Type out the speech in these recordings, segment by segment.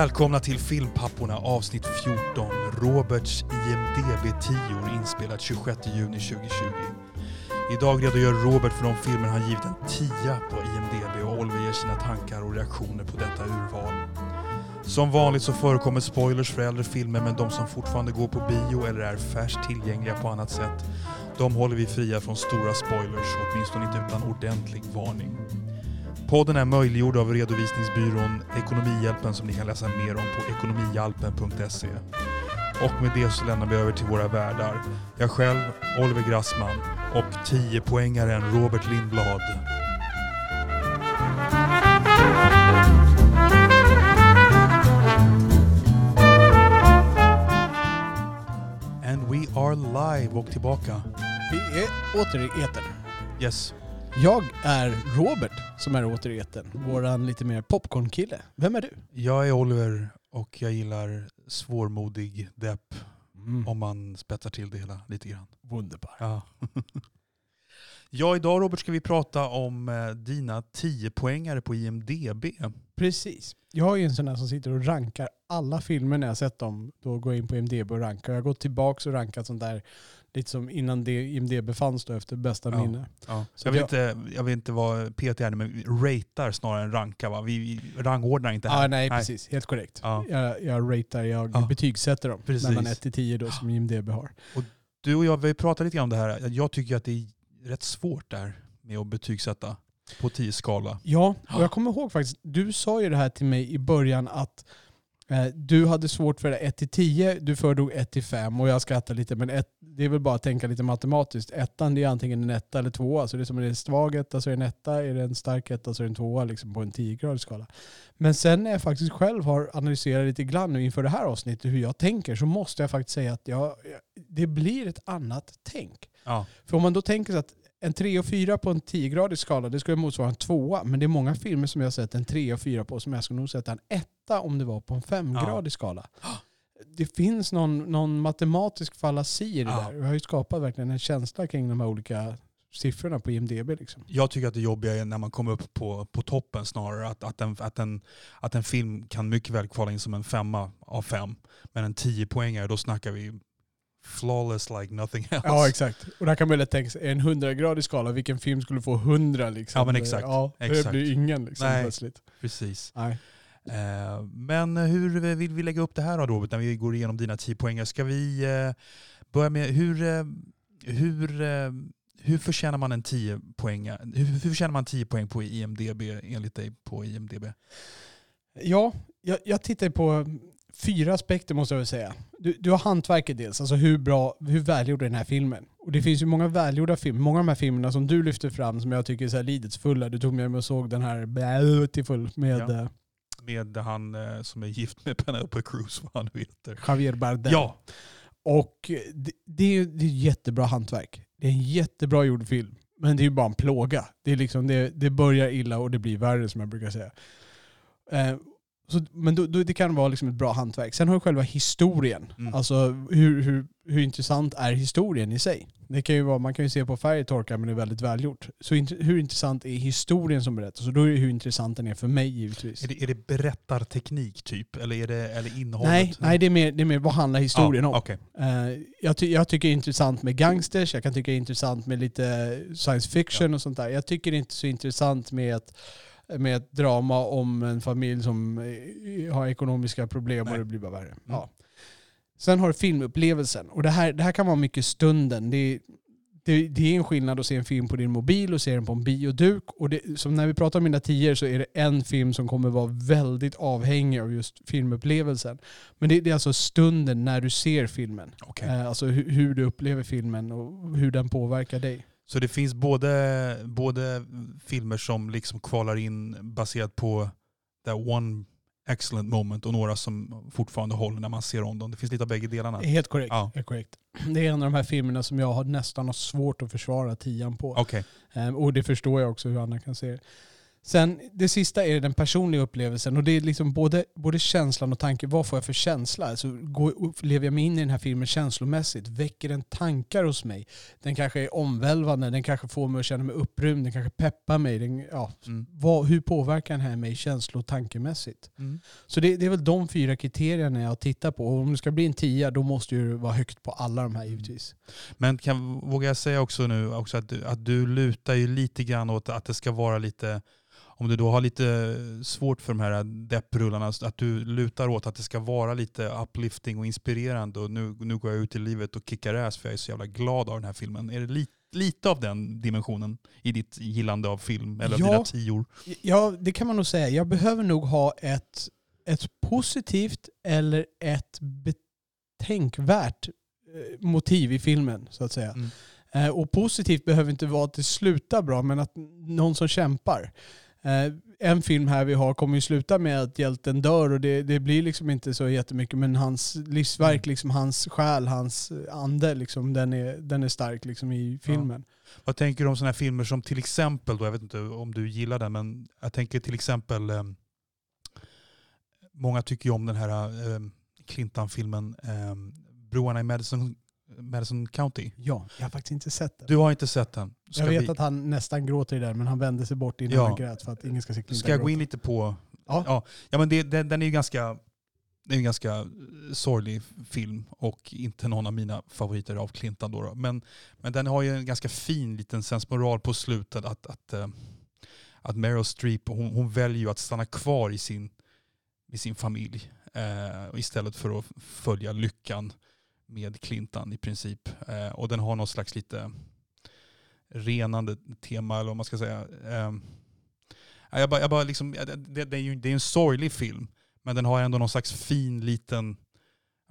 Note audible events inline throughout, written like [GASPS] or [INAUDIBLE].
Välkomna till Filmpapporna avsnitt 14, Roberts IMDB-10 inspelat 26 juni 2020. Idag redogör Robert för de filmer han givit en 10 på IMDB och Oliver ger sina tankar och reaktioner på detta urval. Som vanligt så förekommer spoilers för äldre filmer men de som fortfarande går på bio eller är färskt tillgängliga på annat sätt, de håller vi fria från stora spoilers, åtminstone inte utan ordentlig varning. Podden är möjliggjord av redovisningsbyrån Ekonomihjälpen som ni kan läsa mer om på ekonomihjälpen.se. Och med det så lämnar vi över till våra värdar. Jag själv, Oliver Grassman och 10-poängaren Robert Lindblad. And we are live och tillbaka. Vi är åter i etern. Yes. Jag är Robert som är åter i etern. Våran lite mer popcornkille. Vem är du? Jag är Oliver och jag gillar svårmodig depp Mm. om man spetsar till det hela lite grann. Wunderbar. Ja. [LAUGHS] ja, idag Robert ska vi prata om eh, dina 10-poängare på IMDB. Precis. Jag är ju en sån där som sitter och rankar alla filmer när jag sett dem. Då går jag in på IMDB och rankar. Jag har gått tillbaka och rankat sånt där lite som innan det IMDB fanns då efter bästa Ja. minne. Ja. Så Jag, vill jag- inte, jag vill inte vara petig här men vi ratear snarare än rankar va? Vi, rangordnar inte här. nej, precis. Helt korrekt. Ja. Jag, jag ratear, jag Ja. betygsätter dem. Precis. Mellan 1 till 10 då som IMDB har. Du och jag vi pratat lite grann om det här. Jag tycker att det är rätt svårt där med att betygsätta på 10-skala. Ja, och jag kommer ihåg faktiskt, du sa ju det här till mig i början att du hade svårt för det 1 till 10, du föredrog 1 till 5 och jag skrattar lite men ett, det är väl bara att tänka lite matematiskt. Ettan det är antingen en etta eller tvåa, så det är som är det en svag etta så är det en etta, är det en stark etta så är det en tvåa liksom på en 10-gradig skala. Men sen när jag faktiskt själv har analyserat lite grann nu inför det här avsnittet hur jag tänker så måste jag faktiskt säga att jag, det blir ett annat tänk. Ja. För om man då tänker sig att en 3 och 4 på en 10-gradig skala, det skulle motsvara en 2 Men det är många filmer som jag har sett en 3 och 4 på som jag skulle nog sätta en 1 om det var på en 5-gradig skala. Det finns någon, någon matematisk fallasi i det Ja. där. Jag har ju skapat verkligen en känsla kring de här olika siffrorna på IMDB. Liksom. Jag tycker att det jobbiga är när man kommer upp på, på toppen snarare. Att, att, en, att, en, att en film kan mycket väl kvala in som en femma av fem. Men en 10-poängare, då snackar vi flawless like nothing else. Ja, exakt. Och där kan man lätt tänka sig, en 100-gradig skala, vilken film skulle få 100 liksom? Ja, men exakt. Ja, det Exakt. blir ingen liksom Nej. plötsligt. Precis. Nej. Eh, men hur vill vi lägga upp det här då Robert, när vi går igenom dina 10 poängare? Ska vi eh, börja med hur, eh, hur, hur förtjänar man en 10 poäng? Hur, hur man 10 poäng på IMDB enligt dig på IMDB? Ja, jag, jag tittar på fyra aspekter måste jag väl säga. Du, du har hantverket dels, alltså hur bra, hur välgjord är den här filmen? Och det finns ju många välgjorda filmer, många av de här filmerna som du lyfter fram som jag tycker är så här lidelsfulla. Du tog med mig och såg den här Beautiful med Ja. Med han eh, som är gift med Penelope Cruz, [LAUGHS] vad han heter. Javier Bardem. Ja, Och det, det, är, är jättebra hantverk. Det är en jättebra gjord film. Men det är ju bara en plåga. Det, är liksom, det, det börjar illa och det blir värre som jag brukar säga. Eh, så, men då, då, det kan vara liksom ett bra hantverk. Sen har du själva historien. Mm. Alltså hur, hur, hur intressant är historien i sig? Det kan ju vara, man kan ju se på färgtorka men det är väldigt välgjort. Så int- hur intressant är historien som berättas? Och då är det hur intressant den är för mig givetvis. är det, är det berättarteknik typ? Eller är det eller innehållet? Nej, nej det, är mer, det är mer vad handlar historien om? ja, okej. Eh, jag, ty- jag tycker det är intressant med gangsters, jag kan tycka det är intressant med lite science fiction och sånt där. Jag tycker det är inte så intressant med ett, med ett drama om en familj som eh, har ekonomiska problem Nej. och det blir bara värre. Mm. Ja. Sen har du filmupplevelsen. Och det här, det här kan vara mycket stunden. Det, är- det, det är en skillnad att se en film på din mobil och se den på en bioduk. Och det, som när vi pratar om mina tior så är det en film som kommer vara väldigt avhängig av just filmupplevelsen. Men det, det är alltså stunden när du ser filmen. Okej. Eh, Alltså hur, hur du upplever filmen och hur den påverkar dig. Så det finns både, både filmer som liksom kvalar in baserat på that one excellent moment och några som fortfarande håller när man ser om dem. Det finns lite av bägge delarna. Helt korrekt. Ja. Helt korrekt. Det är en av de här filmerna som jag har nästan har svårt att försvara tian på. Okej. Eh, Och det förstår jag också hur andra kan se det. Sen det sista är den personliga upplevelsen och det är liksom både, både känslan och tanken. Vad får jag för känsla? Alltså, går, lever jag mig in i den här filmen känslomässigt? Väcker den tankar hos mig? Den kanske är omvälvande, den kanske får mig att känna mig upprymd, den kanske peppar mig. Den, ja, Mm. vad, hur påverkar den här mig känslo och tankemässigt? Mm. Så det, det är väl de fyra kriterierna jag tittar på. Och om det ska bli en tia då måste ju vara högt på alla de här givetvis. Men kan, vågar jag säga också nu också att, du, att du lutar ju lite grann åt att det ska vara lite, om du då har lite svårt för de här depprullarna, att du lutar åt att det ska vara lite uplifting och inspirerande och nu, nu går jag ut i livet och kickar ass för jag är så jävla glad av den här filmen. Är det lite, lite av den dimensionen i ditt gillande av film eller Ja. dina tior? Ja, det kan man nog säga. Jag behöver nog ha ett, ett positivt eller ett betänkvärt eh, motiv i filmen, så att säga. Mm. Eh, Och positivt behöver inte vara att det slutar bra, men att någon som kämpar. Eh, En film här vi har kommer ju sluta med att hjälten dör och det, det blir liksom inte så jättemycket, men hans livsverk, Mm. liksom, hans själ, hans ande, liksom, den, är, den är stark liksom, i filmen. Vad tänker du om sådana här filmer som till exempel, då, jag vet inte om du gillar den, men jag tänker till exempel, eh, många tycker ju om den här eh, Clintan-filmen eh, Broarna i Madison, Madison County. Ja, jag har faktiskt inte sett den. Du har inte sett den. Ska, jag vet vi, att han nästan gråter i den, men han vände sig bort innan Ja. han grät för att ingen ska se Clinton ska jag gå in lite på... Ja. ja, ja men det, den, den är ju ganska, det är en ganska eh, sorglig film och inte någon av mina favoriter av Clintan. Då, då. Men, men den har ju en ganska fin liten sensmoral på slutet att, att, eh, att Meryl Streep hon, hon väljer ju att stanna kvar i sin, i sin familj eh, istället för att följa lyckan med Clintan i princip. Eh, och den har någon slags lite renande tema eller vad man ska säga. Eh, Ja, Jag bara, jag bara liksom, det, det, är ju det är en sorglig film, men den har ändå någon slags fin liten...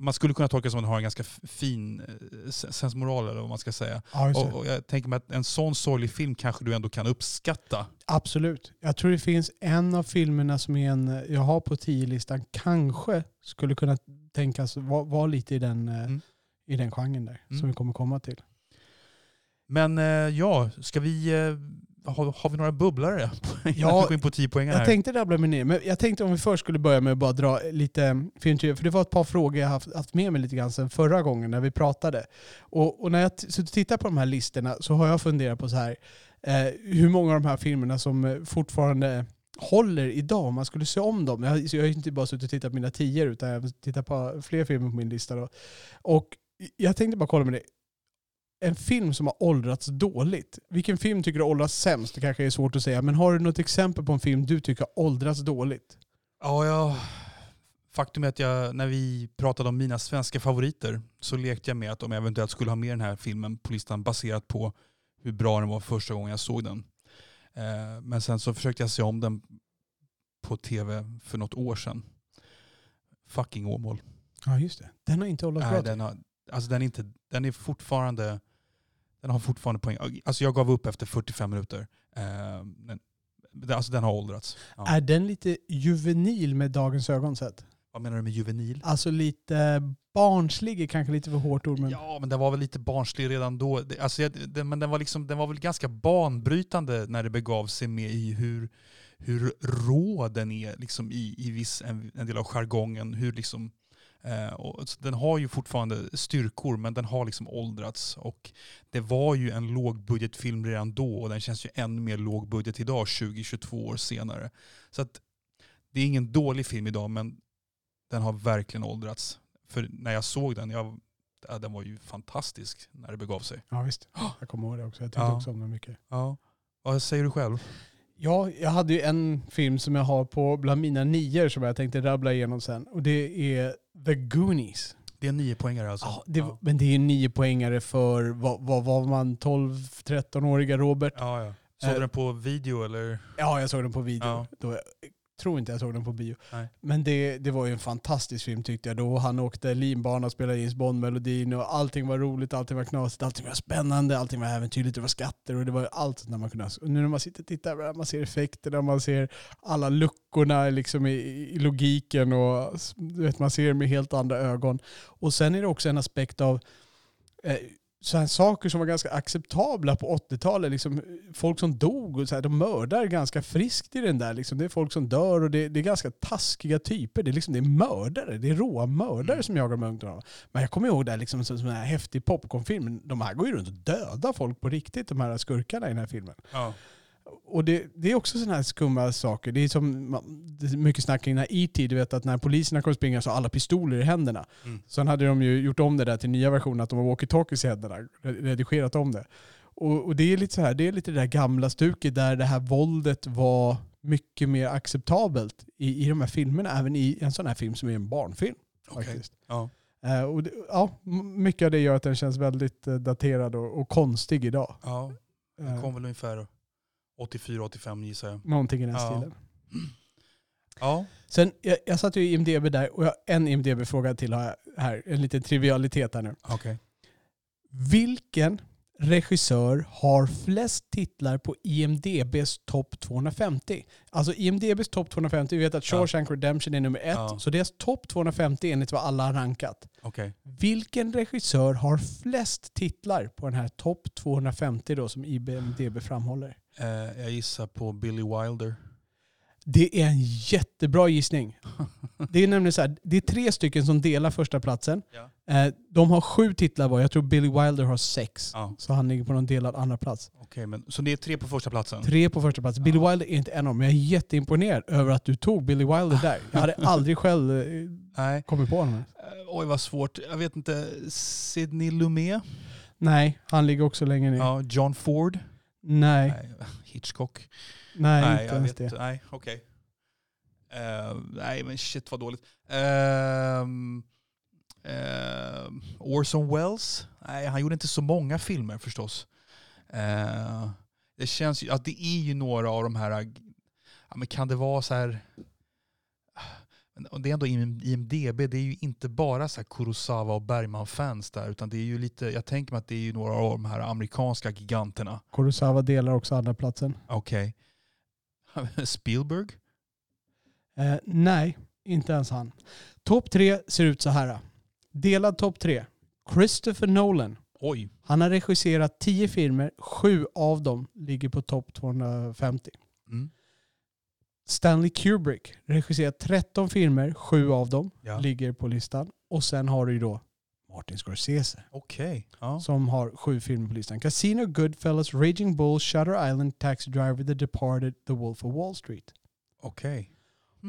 Man skulle kunna tolka det som att den har en ganska fin eh, sensmoral eller vad man ska säga. Ja. Och, och jag tänker mig att en sån sorglig film kanske du ändå kan uppskatta. Absolut. Jag tror det finns en av filmerna som är en, jag har på 10-listan, kanske skulle kunna tänkas vara, vara lite i den, eh, Mm. I den genren där, Mm. som vi kommer komma till. Men eh, ja, ska vi... Eh, har, har vi några bubblare? [LAUGHS] Ja, in på 10 poängen här. Jag tänkte rabbla mig ner, men jag tänkte om vi först skulle börja med att bara dra lite för det var ett par frågor jag haft, haft med mig lite grann sedan förra gången när vi pratade. Och, och när jag suttit och tittat på de här listorna så har jag funderat på så här, eh, hur många av de här filmerna som eh, fortfarande håller idag om man skulle se om dem. Jag, jag har inte bara suttit och tittat på mina tior utan jag har tittat på fler filmer på min lista. Då. Och jag tänkte bara kolla med dig. En film som har åldrats dåligt. Vilken film tycker du har åldrats sämst? Det kanske är svårt att säga. Men har du något exempel på en film du tycker har åldrats dåligt? Ja, ja. Faktum är att jag, när vi pratade om mina svenska favoriter så lekte jag med att om jag eventuellt skulle ha med den här filmen på listan baserat på hur bra den var första gången jag såg den. Eh, men sen så försökte jag se om den på tv för något år sedan. Fucking Åmål. Ja, just det. Den har inte Nej, bra. den, har, alltså den, är inte, den är fortfarande... Den har fortfarande poäng. Alltså jag gav upp efter 45 minuter. Eh, men, alltså den har åldrats. Ja. Är den lite juvenil med dagens ögon sett? Vad menar du med juvenil? Alltså lite barnslig är kanske lite för hårt ord. Men... Ja, men den var väl lite barnslig redan då. Alltså, jag- den, men den var, liksom, den var väl ganska banbrytande när det begav sig med i hur, hur rå den är liksom i, i viss, en, en del av jargongen. Hur liksom, och, så den har ju fortfarande styrkor, men den har liksom åldrats. Och det var ju en lågbudgetfilm redan då och den känns ju ännu mer lågbudget idag, 20-22 år senare. Så att, det är ingen dålig film idag, men den har verkligen åldrats. För när jag såg den, jag, ja, den var ju fantastisk när det begav sig. Ja, visst. [GASPS] Jag kommer ihåg det också. Jag tyckte Ja. också om den mycket. Ja. Vad säger du själv? Ja, jag hade ju en film som jag har på bland mina nior som jag tänkte rabbla igenom sen. Och det är The Goonies. Det är nio poängare alltså. Ja, det, ja. Men det är ju nio poängare för, vad, vad var man, 12-13-åriga Robert? Ja, ja. Såg Eh, du den på video eller? Ja, jag såg den på video. Ja. Då, tror inte jag såg den på bio. Nej. Men det, det var ju en fantastisk film tyckte jag. Då han åkte linbana och spelade James Bond-melodin och allting var roligt, allting var knasigt, allting var spännande, allting var äventyrligt, det var skatter och det var allt när man kunde... Och nu när man sitter och tittar, man ser effekterna, man ser alla luckorna liksom i, i logiken och du vet, man ser med helt andra ögon. Och sen är det också en aspekt av eh, så här saker som var ganska acceptabla på 80-talet. Liksom, folk som dog och så här, de mördar ganska friskt i den där. Liksom. Det är folk som dör och det, det är ganska taskiga typer. Det är, liksom, det är mördare, det är råa mördare Mm. som jagar de ungdomarna. Men jag kommer ihåg det här, liksom, som, som en här häftig popcornfilm. De här går ju runt och dödar folk på riktigt, de här skurkarna i den här filmen. Ja. Och det, det är också sådana här skumma saker. Det är som det är mycket snack kring E.T. Du vet att när poliserna kommer springa så har alla pistoler i händerna. Mm. Sen hade de ju gjort om det där till nya versioner, att de har walkie-talkies i händerna. Redigerat om det. Och, och det är lite så här, det är lite det där gamla stuket där det här våldet var mycket mer acceptabelt i, i de här filmerna. Även i en sån här film som är en barnfilm. Okej. Faktiskt. Ja. Eh, och det, ja, mycket av det gör att den känns väldigt eh, daterad och, och konstig idag. ja. Den Eh, kom väl ungefär 84-85 gissar jag. någonting i den Ja. stilen. Ja. Sen, jag, jag satt ju i IMDB där och jag, en IMDB-fråga till har jag här. En liten trivialitet här nu. Okej. Vilken regissör har flest titlar på IMDBs topp 250? Alltså IMDBs topp 250, vi vet att. Shawshank Redemption är nummer ett. Ja. Så deras topp 250 enligt vad alla har rankat. Okej. Vilken regissör har flest titlar på den här topp 250 då som IMDB framhåller? Eh, jag gissar på Billy Wilder. Det är en jättebra gissning. [LAUGHS] Det är nämligen så här, det är tre stycken som delar första platsen. Ja. Eh, De har sju titlar var. Jag tror Billy Wilder har sex. Ja. Så han ligger på någon delad andra plats. Okej, men så det är tre på första platsen? Tre på första plats. Billy Ja. Wilder är inte en av dem. Men jag är jätteimponerad över att du tog Billy Wilder där. Jag hade [LAUGHS] aldrig själv eh, Nej. kommit på honom. Eh, oj vad svårt. Jag vet inte. Sidney Lumet? Nej, han ligger också längre ner. Ja. John Ford? Nej, Nej. Hitchcock? Nej, Nej, inte jag ens vet det. Nej, okej. Eh, nej, men shit vad dåligt. Ehm, ehm, Orson Welles? Nej, han gjorde inte så många filmer förstås. Eh, det känns ju att det är ju några av de här, ja, men kan det vara så här, och det är ändå IM- IMDB, det är ju inte bara så här Kurosawa och Bergman-fans där, utan det är ju lite, jag tänker mig att det är ju några av de här amerikanska giganterna. Kurosawa delar också andra platsen. Okej. [LAUGHS] Spielberg? Eh, nej, inte ens han. Topp tre ser ut så här. Delad topp tre. Christopher Nolan. Oj. Han har regisserat tio filmer. Sju av dem ligger på topp 250. Mm. Stanley Kubrick regisserat 13 filmer. Sju av dem Ja. ligger på listan. Och sen har du ju då Martin Scorsese Okej. Ja. som har sju filmer på listan. Casino, Goodfellas, Raging Bull, Shutter Island, Taxi Driver, The Departed, The Wolf of Wall Street. Okej.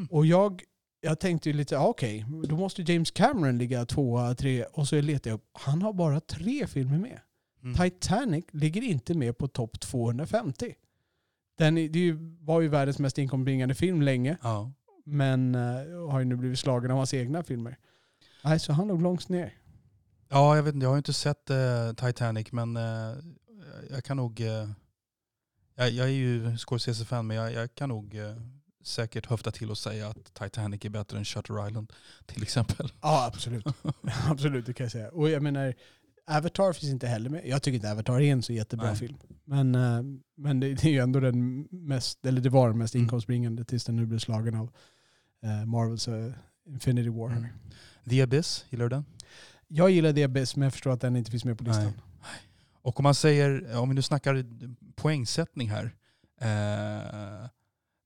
Och jag, jag tänkte ju lite, ah, okej, då måste James Cameron ligga tvåa, tre och så letade jag upp. Han har bara tre filmer med. Mm. Titanic ligger inte med på topp 250. Den är, det är ju- var ju världens mest inkomstbringande film länge, Ja. men eh, har ju nu blivit slagen av hans egna filmer. Nej, så han låg långt ner. Ja, jag vet inte. Jag har inte sett eh, Titanic, men eh, jag kan nog... eh, jag, jag är ju Scorsese-fan, men jag, jag kan nog eh, säkert höfta till och säga att Titanic är bättre än Shutter Island, till exempel. Ja, absolut. [LAUGHS] absolut, det kan jag säga. Och jag menar, Avatar finns inte heller med. Jag tycker inte Avatar är en så jättebra Nej. film. Men, eh, men det, det är ju ändå den mest, eller det var den mest Mm. inkomstbringande tills den nu blev slagen av eh, Marvels Infinity War. Mm. The Abyss, gillar du den? Jag gillar det bäst men jag förstår att den inte finns med på listan. Nej. Och om man säger, om vi nu snackar poängsättning här. Eh,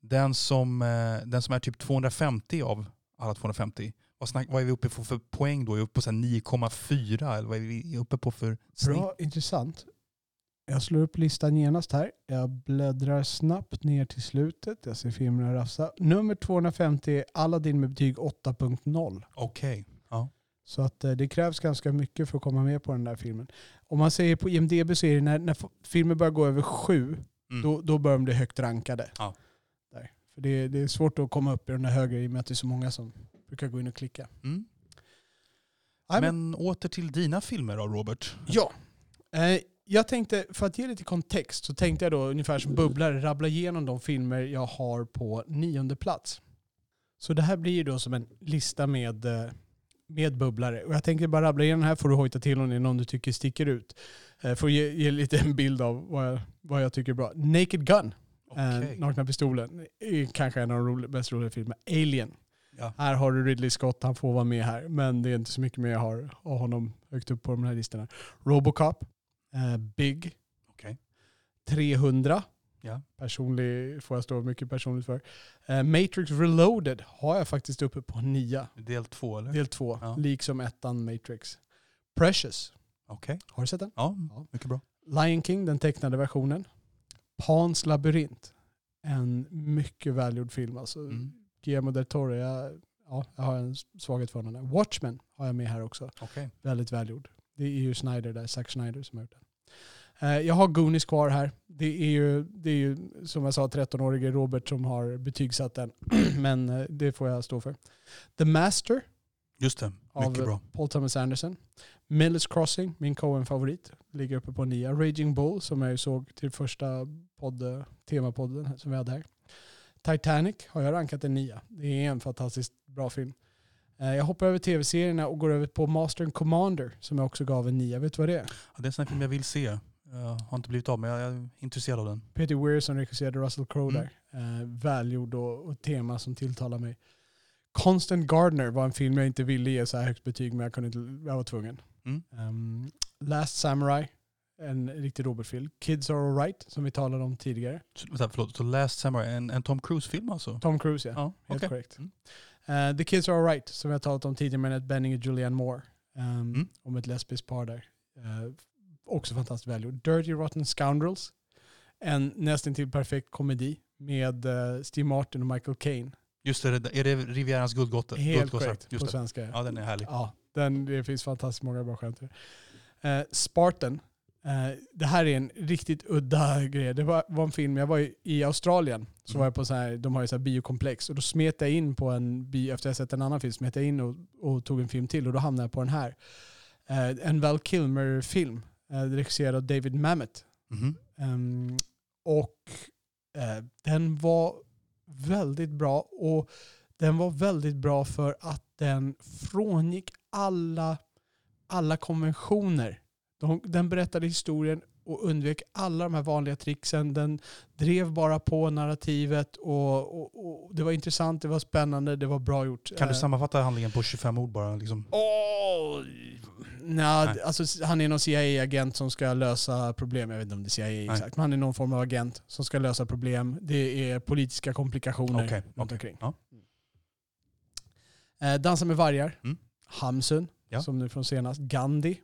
den, som, eh, den som är typ 250 av alla 250, vad, snack, vad är vi uppe på för poäng då? Är vi uppe på så här 9,4 eller vad är vi uppe på för snitt? Bra, intressant. Jag slår upp listan genast här. Jag bläddrar snabbt ner till slutet. Jag ser filmerna rafsa. Nummer 250 är Aladdin med betyg 8.0. Okej. Så att eh, det krävs ganska mycket för att komma med på den där filmen. Om man säger på IMDB så är det när, när filmer börjar gå över sju, Mm. då, då börjar de bli högt rankade. Ja. Där. För det, det är svårt att komma upp i den där högre i och med att det är så många som brukar gå in och klicka. Mm. Men åter till dina filmer då Robert. Ja. Eh, jag tänkte, för att ge lite kontext, så tänkte jag då ungefär som bubblare rabbla igenom de filmer jag har på nionde plats. Så det här blir ju då som en lista med, eh, med bubblare. Och jag tänkte bara rabbla den här får du hojta till om det är någon du tycker sticker ut. Eh, för att ge, ge lite en bild av vad jag, vad jag tycker är bra. Naked Gun, eh, Okej. Nakna Pistolen, är kanske en av de rolig, bäst roliga filmerna. Alien, Ja. här har du Ridley Scott, han får vara med här. Men det är inte så mycket mer jag har av honom högt upp på de här listorna. Robocop, Eh, Big. Okej. 300. Ja. Personlig, får jag stå mycket personligt för. Eh, Matrix Reloaded har jag faktiskt uppe på nia. Del två eller? Del två, Ja. liksom ettan Matrix. Precious. Okej. Har du sett den? Ja, Ja. mycket bra. Lion King, den tecknade versionen. Pans labyrint. En mycket välgjord film. Alltså, Mm. Guillermo del Toro, jag, ja, jag har en svaghet för honom. Watchmen har jag med här också. Okej. Väldigt välgjord. Det är ju Snyder där, Zack Snyder som har gjort den. Eh, Jag har Goonies kvar här. Det är ju, det är ju som jag sa 13-årige Robert som har betygsatt den. [CLEARS THROAT] Men eh, det får jag stå för. The Master Just det, Av- mycket bra. Paul Thomas Anderson. Miller's Crossing, min Coen-favorit, ligger uppe på nia. Raging Bull, som jag såg till första podd, temapodden som vi hade här. Titanic har jag rankat en nia. Det är en fantastiskt bra film. Eh, Jag hoppar över tv-serierna och går över på Master and Commander som jag också gav en nia. Vet du vad det är? Ja, det är en sån här film jag vill se. Jag har inte blivit av men jag är intresserad av den. Peter Weir som regisserade Russell Crowe Mm. där. Eh, välgjord och, och tema som tilltalar mig. Constant Gardener var en film jag inte ville ge så här högt betyg men jag, kunde inte, jag var tvungen. Mm. Um, Last Samurai, en riktig Robert-film. Kids Are Alright, som vi talade om tidigare. Så, vänta, förlåt, så Last Samurai, en, en Tom Cruise-film alltså? Tom Cruise, ja. Ja, Helt okej. korrekt. Mm. Uh, The Kids Are Alright, som vi har talat om tidigare med Bening och Julianne Moore. Um, Mm. Om ett lesbiskt par där. Uh, också fantastiskt välgjord. Dirty Rotten Scoundrels, en nästan till perfekt komedi med uh, Steve Martin och Michael Caine. Just det, är det Rivierans guldgosse? Helt korrekt på det. svenska. Ja, den är härlig. Ja, den, det finns fantastiskt många bra skämt. Eh, Spartan. Eh, det här är en riktigt udda grej. Det var, var en film, jag var i, i Australien, så Mm. var jag på så här, de har ju så här biokomplex, och då smet jag in på en bio, efter jag sett en annan film, smet jag in och, och tog en film till, och då hamnade jag på den här. Eh, en Val Kilmer-film, regisserad av David Mamet. Mhm. Ehm, och eh, den var väldigt bra och den var väldigt bra för att den frångick alla, alla konventioner. De, den berättade historien och undvek alla de här vanliga tricksen. Den drev bara på narrativet och, och, och det var intressant, det var spännande, det var bra gjort. Kan du Eh, sammanfatta handlingen på 25 ord bara? Liksom? Åh! Nja, Nej. alltså han är någon CIA-agent som ska lösa problem. Jag vet inte om det är CIA exakt, men han är någon form av agent som ska lösa problem. Det är politiska komplikationer Okej, runt okej, omkring. ja. Eh, Dansa med vargar. Mm. Hamsun, Ja. som nu från senast. Gandhi.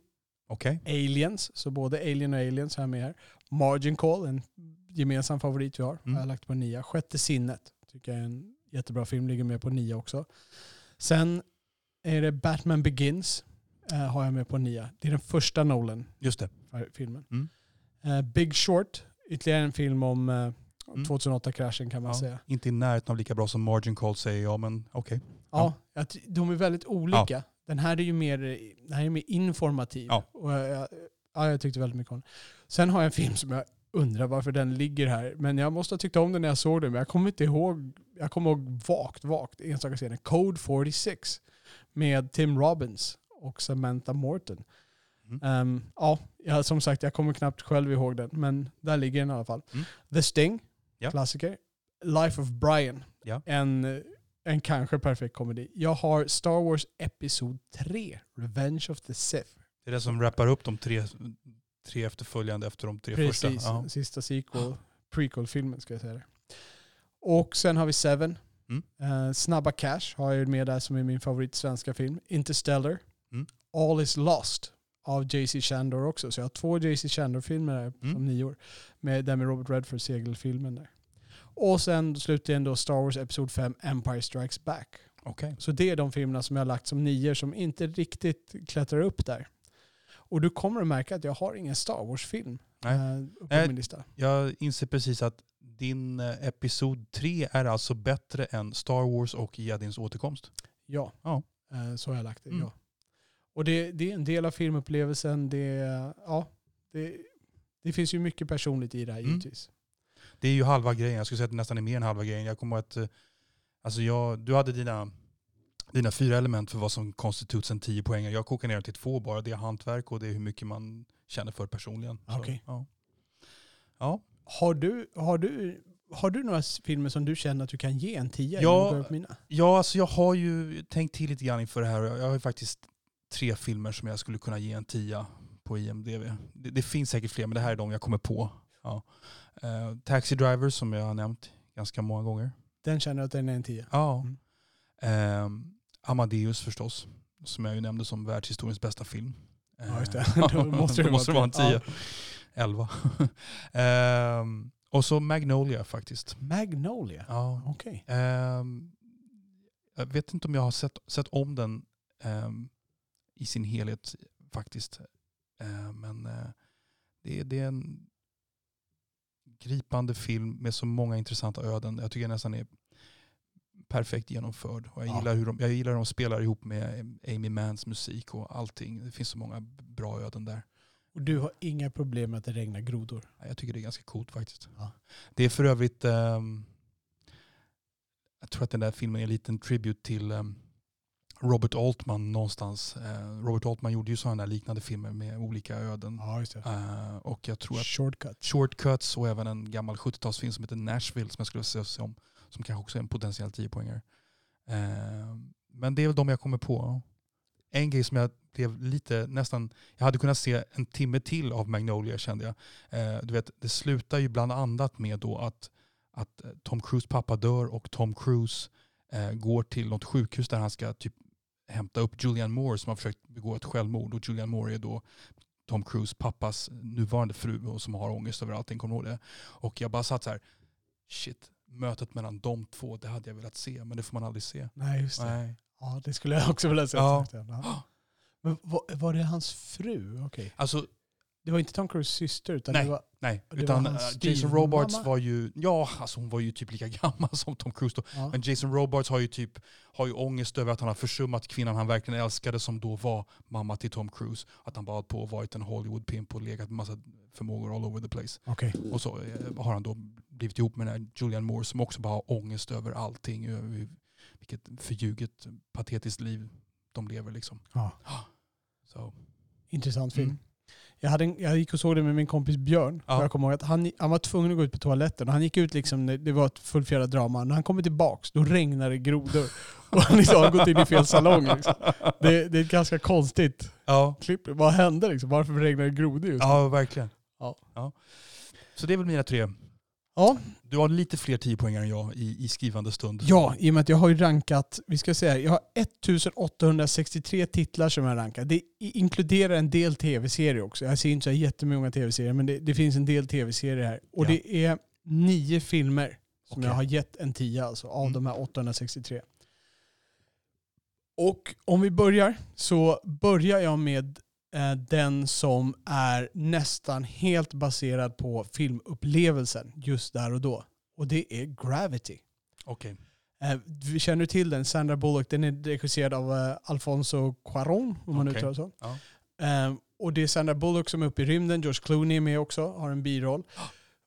Okej. Aliens, så både Alien och Aliens har jag med här. Margin Call, en gemensam favorit vi har, Mm. har jag lagt på nia. Sjätte sinnet, tycker jag är en jättebra film, ligger med på nia också. Sen är det Batman Begins, eh, har jag med på nia. Det är den första Just det. Nolan-filmen. Mm. Eh, Big Short, ytterligare en film om eh, Mm. 2008-kraschen kan man Ja. säga. Inte i närheten av lika bra som Margin Call säger jag, men okej. Ja, jag ty- de är väldigt olika. Den här är ju mer, den här är mer informativ. Ja. Och jag, ja, jag tyckte väldigt mycket om den. Sen har jag en film som jag undrar varför den ligger här. Men jag måste ha tyckt om den när jag såg den. Men jag kommer inte ihåg, jag kommer ihåg vagt, vagt enstaka scener. Code 46 med Tim Robbins och Samantha Morton. Mm. Ehm, ja, jag, som sagt, jag kommer knappt själv ihåg den. Men där ligger den i alla fall. Mm. The Sting, Ja. klassiker. Life of Brian, Ja. en, en kanske perfekt komedi. Jag har Star Wars Episod 3, Revenge of the Sith. Det är det som rappar upp de tre, tre efterföljande efter de tre första. Precis, sista sequel, prequel-filmen ska jag säga det. Och sen har vi Seven. Mm. Eh, Snabba Cash har jag med där som är min favorit svenska film. Interstellar. Mm. All is lost av JC Chandor också. Så jag har två JC Chandor-filmer där Mm. som nio år. Med, där med Robert Redford, segelfilmen där. Och sen slutligen då Star Wars Episod 5, Empire Strikes Back. Okej. Så det är de filmerna som jag har lagt som nior som inte riktigt klättrar upp där. Och du kommer att märka att jag har ingen Star Wars-film Nej. eh, på Nej. min lista. Jag inser precis att din eh, episod 3 är alltså bättre än Star Wars och Jedins återkomst. Ja, Ja. Eh, så har jag lagt det. Mm. Ja. Och det, det är en del av filmupplevelsen. Det, ja, det, det finns ju mycket personligt i det här Mm. givetvis. Det är ju halva grejen. Jag skulle säga att det nästan är mer än halva grejen. Jag kommer att eh, alltså jag, du hade dina, dina fyra element för vad som konstituts en 10 poäng. Jag kokar ner till två bara. Det är hantverk och det är hur mycket man känner för personligen. Så, Okej. ja. ja. Har, du, har, du, har du några filmer som du känner att du kan ge en tia? Ja. Ja, alltså jag har ju tänkt till lite grann inför det här. Jag har ju faktiskt tre filmer som jag skulle kunna ge en tia på IMDB. Det, det finns säkert fler, men det här är de jag kommer på. Ja. Eh, Taxi Driver som jag har nämnt ganska många gånger. Den känner att den är en 10. Ja. Mm. Ehm, Amadeus förstås, som jag ju nämnde som världshistoriens bästa film. Ja, just det. Eh, [LAUGHS] Då måste det [LAUGHS] Då måste vara en vara 10. 11. [LAUGHS] Ehm, och så Magnolia faktiskt. Magnolia? Ja. Okej. Ehm, jag vet inte om jag har sett, sett om den ehm, i sin helhet faktiskt. Men eh, det, är- det är en gripande film med så många intressanta öden. Jag tycker nästan är perfekt genomförd. Och jag, Ja. gillar hur de, jag gillar hur de spelar ihop med Amy Manns musik och allting. Det finns så många bra öden där. Och du har inga problem med att det regnar grodor? Jag tycker det är ganska coolt faktiskt. Ja. Det är för övrigt, ehm, jag tror att den där filmen är en liten tribute till ehm, Robert Altman någonstans. Eh, Robert Altman gjorde ju sådana liknande filmer med olika öden. Ja. Eh, och jag tror att Shortcut. Shortcuts och även en gammal 70-talsfilm som heter Nashville som jag skulle se om. Som kanske också är en potentiell 10-poängare. Eh, men det är väl de jag kommer på. En grej som jag blev lite nästan, jag hade kunnat se en timme till av Magnolia kände jag. Eh, du vet, det slutar ju bland annat med då att, att Tom Cruise pappa dör och Tom Cruise eh, går till något sjukhus där han ska typ hämta upp Julianne Moore som har försökt begå ett självmord. Och Julianne Moore är då Tom Cruise pappas nuvarande fru och som har ångest över allting. Kommer ihåg det? Och jag bara satt så här, shit, mötet mellan de två, det hade jag velat se, men det får man aldrig se. Nej, just det. Nej. Ja, det skulle jag också vilja se. Ja. [GASPS] Men var, var det hans fru? Okej. Alltså, Det var inte Tom Cruises syster utan Nej. det var... nej. Det Utan var eh, Jason Robards var ju, ja, alltså hon var ju typ lika [LAUGHS] gammal som Tom Cruise då. Ja. Men Jason Robards har ju typ har ju ångest över att han har försummat kvinnan han verkligen älskade som då var mamma till Tom Cruise. Att han bara på och varit en Hollywood-pimp och legat med massa förmågor all over the place. Okej. Och så eh, har han då blivit ihop med den här Julianne Moore som också bara har ångest över allting. Över hur- vilket förljuget, patetiskt liv de lever liksom. Ja. [GASPS] Så. Intressant film. Mm. Jag, hade en, jag gick och såg det med min kompis Björn. Ja. Jag kommer ihåg att han, han var tvungen att gå ut på toaletten. Och han gick ut liksom, när det var ett fullfjädrat drama. När han kommer tillbaks, då regnar det grodor. Och han liksom har gått in i fel salong. Liksom. Det, det är ett ganska konstigt Ja. klipp. Vad hände liksom? Varför regnar det grodor just nu? ja, verkligen. Ja. Så det är väl mina tre. Ja. Du har lite fler 10 poäng än jag i, i skrivande stund. Ja, i och med att jag har ju rankat, vi ska säga, jag har 1863 titlar som jag rankar. Det inkluderar en del tv-serier också. Jag ser inte så jättemånga tv-serier, men det, det finns en del tv-serier här. Och Ja. det är nio filmer som Okej. jag har gett en 10 alltså, av Mm. de här 863. Och om vi börjar så börjar jag med den som är nästan helt baserad på filmupplevelsen just där och då. Och det är Gravity. Okej. Eh, vi känner till den, Sandra Bullock. Den är regisserad av eh, Alfonso Cuarón, om man Okej. uttalar så. Ja. Eh, och det är Sandra Bullock som är uppe i rymden. George Clooney är med också, har en biroll. [GASPS]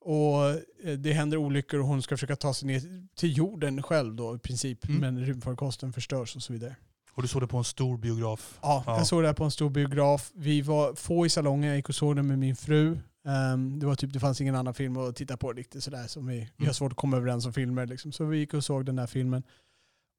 Och eh, det händer olyckor och hon ska försöka ta sig ner till jorden själv då i princip. Mm. Men rymdfarkosten förstörs och så vidare. Och du såg det på en stor biograf? Ja, Ja. jag såg det på en stor biograf. Vi var få i salongen, jag gick och såg den med min fru. Ehm, det, var typ, det fanns ingen annan film att titta på riktigt sådär. Som vi, vi har Mm. svårt att komma överens om filmer. Liksom. Så vi gick och såg den här filmen.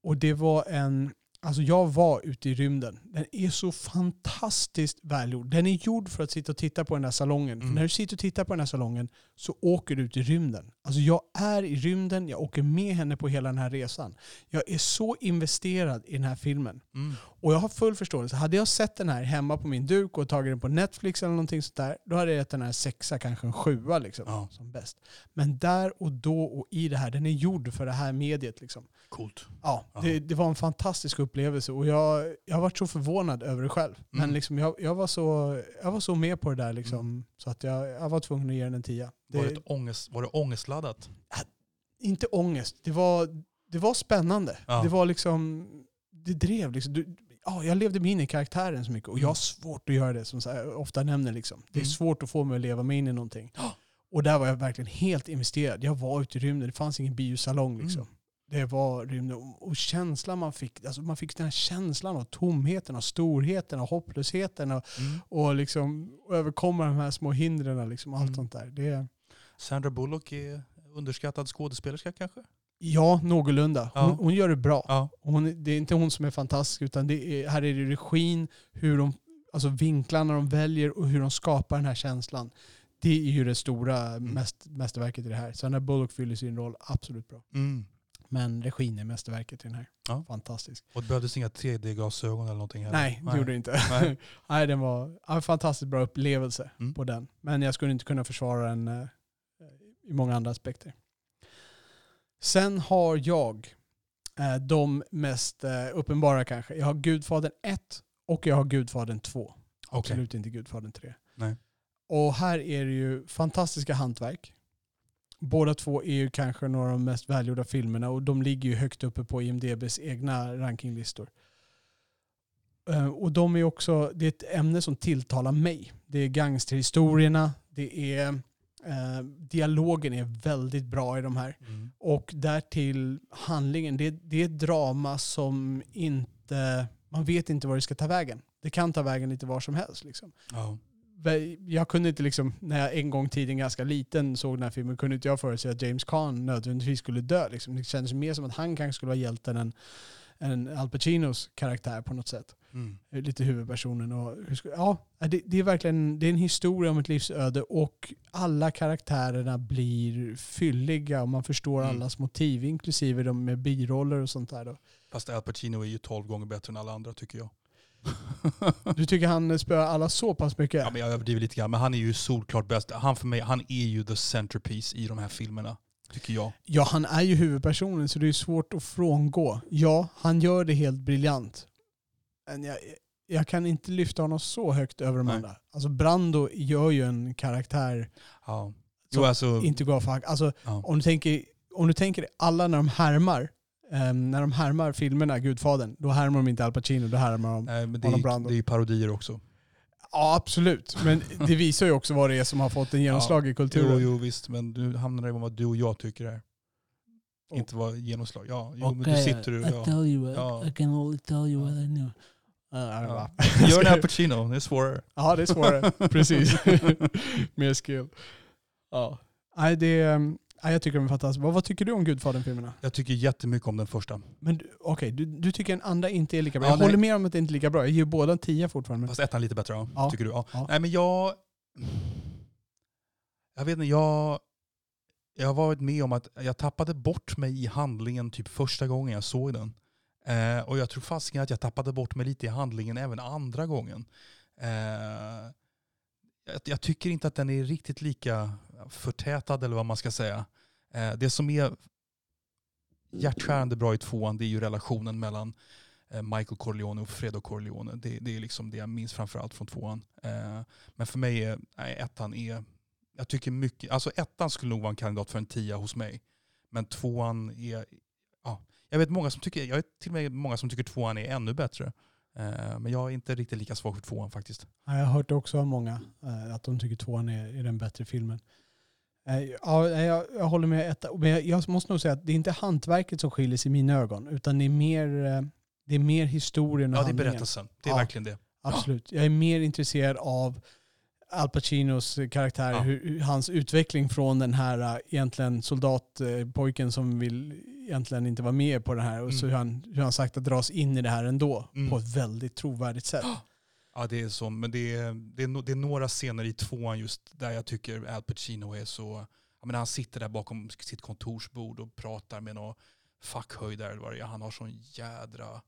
Och det var en... Alltså jag var ute i rymden. Den är så fantastiskt välgjord. Den är gjord för att sitta och titta på den här salongen. Mm. när du sitter och tittar på den här salongen så åker du ut i rymden. Alltså jag är i rymden, jag åker med henne på hela den här resan. Jag är så investerad i den här filmen. Mm. Och jag har full förståelse. Hade jag sett den här hemma på min duk och tagit den på Netflix eller någonting sånt där, då hade jag gett den här sexa, kanske en sjua liksom, Ja. som bäst. Men där och då och i det här, den är gjord för det här mediet. Liksom. Coolt. Ja. det, det var en fantastisk upplevelse och jag, jag har varit så förvånad över det själv. Men Mm. liksom, jag, jag, var så, jag var så med på det där liksom, så att jag, jag var tvungen att ge den en tia. Det, Var, det ångest, var det ångestladdat? inte ångest, det var, det var spännande. Ja. Det var liksom, det drev liksom. Du, ja, jag levde mig in i karaktären så mycket och jag har svårt att göra det som här, ofta nämner. Liksom. Det är Mm. svårt att få mig att leva mig in i någonting. Och där var jag verkligen helt investerad. Jag var ute i rymden, det fanns ingen biosalong. Liksom. Mm. Det var rymden. Och- känslan man fick, alltså man fick den här känslan av tomheten, av storheten, av hopplösheten och, Mm. och liksom överkomma de här små hindren. Liksom, allt Mm. sånt där. Det, Sandra Bullock är underskattad skådespelerska kanske? ja, någorlunda. Hon, Ja. hon gör det bra. Ja. Hon, det är inte hon som är fantastisk, utan är, här är det regin, hur de, alltså vinklarna de väljer och hur de skapar den här känslan. Det är ju det stora Mm. mest, mästerverket i det här. När Bullock fyller sin roll, absolut bra. Mm. Men regin är mästerverket i den här. Ja. Fantastisk. Och det behövdes inga 3D-glasögon eller någonting heller. Nej, det gjorde det inte. Nej. [LAUGHS] Nej. den var en fantastiskt bra upplevelse Mm. på den. Men jag skulle inte kunna försvara den eh, i många andra aspekter. Sen har jag eh, de mest eh, uppenbara kanske. Jag har Gudfadern 1 och jag har Gudfadern 2. Okej. Absolut inte Gudfadern 3. Nej. Och här är det ju fantastiska hantverk. Båda två är ju kanske några av de mest välgjorda filmerna och de ligger ju högt uppe på IMDBs egna rankinglistor. Eh, Och de är också, det är ett ämne som tilltalar mig. Det är gangsterhistorierna, det är eh, dialogen är väldigt bra i de här. Mm. Och därtill handlingen. Det, det är ett drama som inte, man vet inte var det ska ta vägen. Det kan ta vägen lite var som helst. Liksom. Ja. Jag kunde inte liksom, när jag en gång tiden ganska liten såg den här filmen, kunde inte jag förutse att James Caan nödvändigtvis skulle dö. Liksom. Det kändes mer som att han kanske skulle vara hjälten än, än Al Pacinos karaktär på något sätt. Mm. Lite huvudpersonen. Och, ja, det, det är verkligen det är en historia om ett livsöde och alla karaktärerna blir fylliga och man förstår Mm. allas motiv, inklusive de med biroller och sånt där. Då. Fast Al Pacino är ju 12 gånger bättre än alla andra tycker jag. Du tycker han spöar alla så pass mycket? Ja, men jag överdriver lite grann, men han är ju solklart bäst. Han för mig, han är ju the centerpiece i de här filmerna. Tycker jag. Ja, han är ju huvudpersonen så det är svårt att frångå. Ja, han gör det helt briljant. Men jag, jag kan inte lyfta honom så högt över de Nej. andra. Alltså Brando gör ju en karaktär Ja. som Jo, alltså, inte går för Alltså ja. om du tänker, om du tänker alla när de härmar, ehm, när de härmar filmerna, Gudfadern, då härmar de inte Al Pacino, då härmar de... Nej, men det, Marlon är, Brando. det är ju parodier också. Ja, absolut. Men det visar ju också vad det är som har fått en genomslag i kulturen. Jo, jo visst, men du hamnar i vad du och jag tycker är. Oh. Inte vad genomslag. Ja, jo, men du Okay, sitter I, du... I Ja. tell you, I, Ja. I can only tell you what I know. Ja, ja, Ja. Gör en Al Pacino, det är svårare. [LAUGHS] Ja, det är svårare. [LAUGHS] Precis. [LAUGHS] Mer skill. Ja. Nej, det är, nej, jag tycker de är fantastiska. Vad, vad tycker du om Gudfadern-filmerna? Jag tycker jättemycket om den första. Men du- okej, du, du tycker en andra inte är lika bra. Ja, jag nej. håller med om att det inte är lika bra. Jag ger båda en tia fortfarande. Fast ettan lite bättre, ja. Ja. tycker du? Ja. Ja. Nej men jag... Jag vet inte, jag... Jag har varit med om att jag tappade bort mig i handlingen typ första gången jag såg den. Eh, och jag tror fasiken att jag tappade bort mig lite i handlingen även andra gången. Eh, jag, jag tycker inte att den är riktigt lika förtätad eller vad man ska säga. Eh, det som är hjärtskärande bra i tvåan det är ju relationen mellan eh, Michael Corleone och Fredo Corleone. Det, det är liksom det jag minns framförallt från tvåan. Eh, men för mig är nej, ettan är, jag tycker mycket, alltså ettan skulle nog vara en kandidat för en tia hos mig. Men tvåan är, ja, jag vet många som tycker, jag vet till och med många som tycker tvåan är ännu bättre. Eh, men jag är inte riktigt lika svag för tvåan faktiskt. Ja, jag har hört också av många eh, att de tycker tvåan är, den bättre filmen. Eh, Ja, jag, jag håller med. Men jag, måste nog säga att det är inte hantverket som skiljer sig i mina ögon, utan det är mer, det är mer historien och Ja, det är handlingen. berättelsen. Det är Ja. verkligen det. Absolut. Jag är mer intresserad av Al Pacinos karaktär, Ja. hur, hans utveckling från den här äh, egentligen soldatpojken som vill egentligen inte vara med på det här och så Mm. hur han, hur han sagt att dras in i det här ändå Mm. på ett väldigt trovärdigt sätt. [GASPS] Ja, det är så. Men det är, det, är, det är några scener i tvåan just där jag tycker Al Pacino är så... Jag menar, han sitter där bakom sitt kontorsbord och pratar med någon är. Han har sån jädra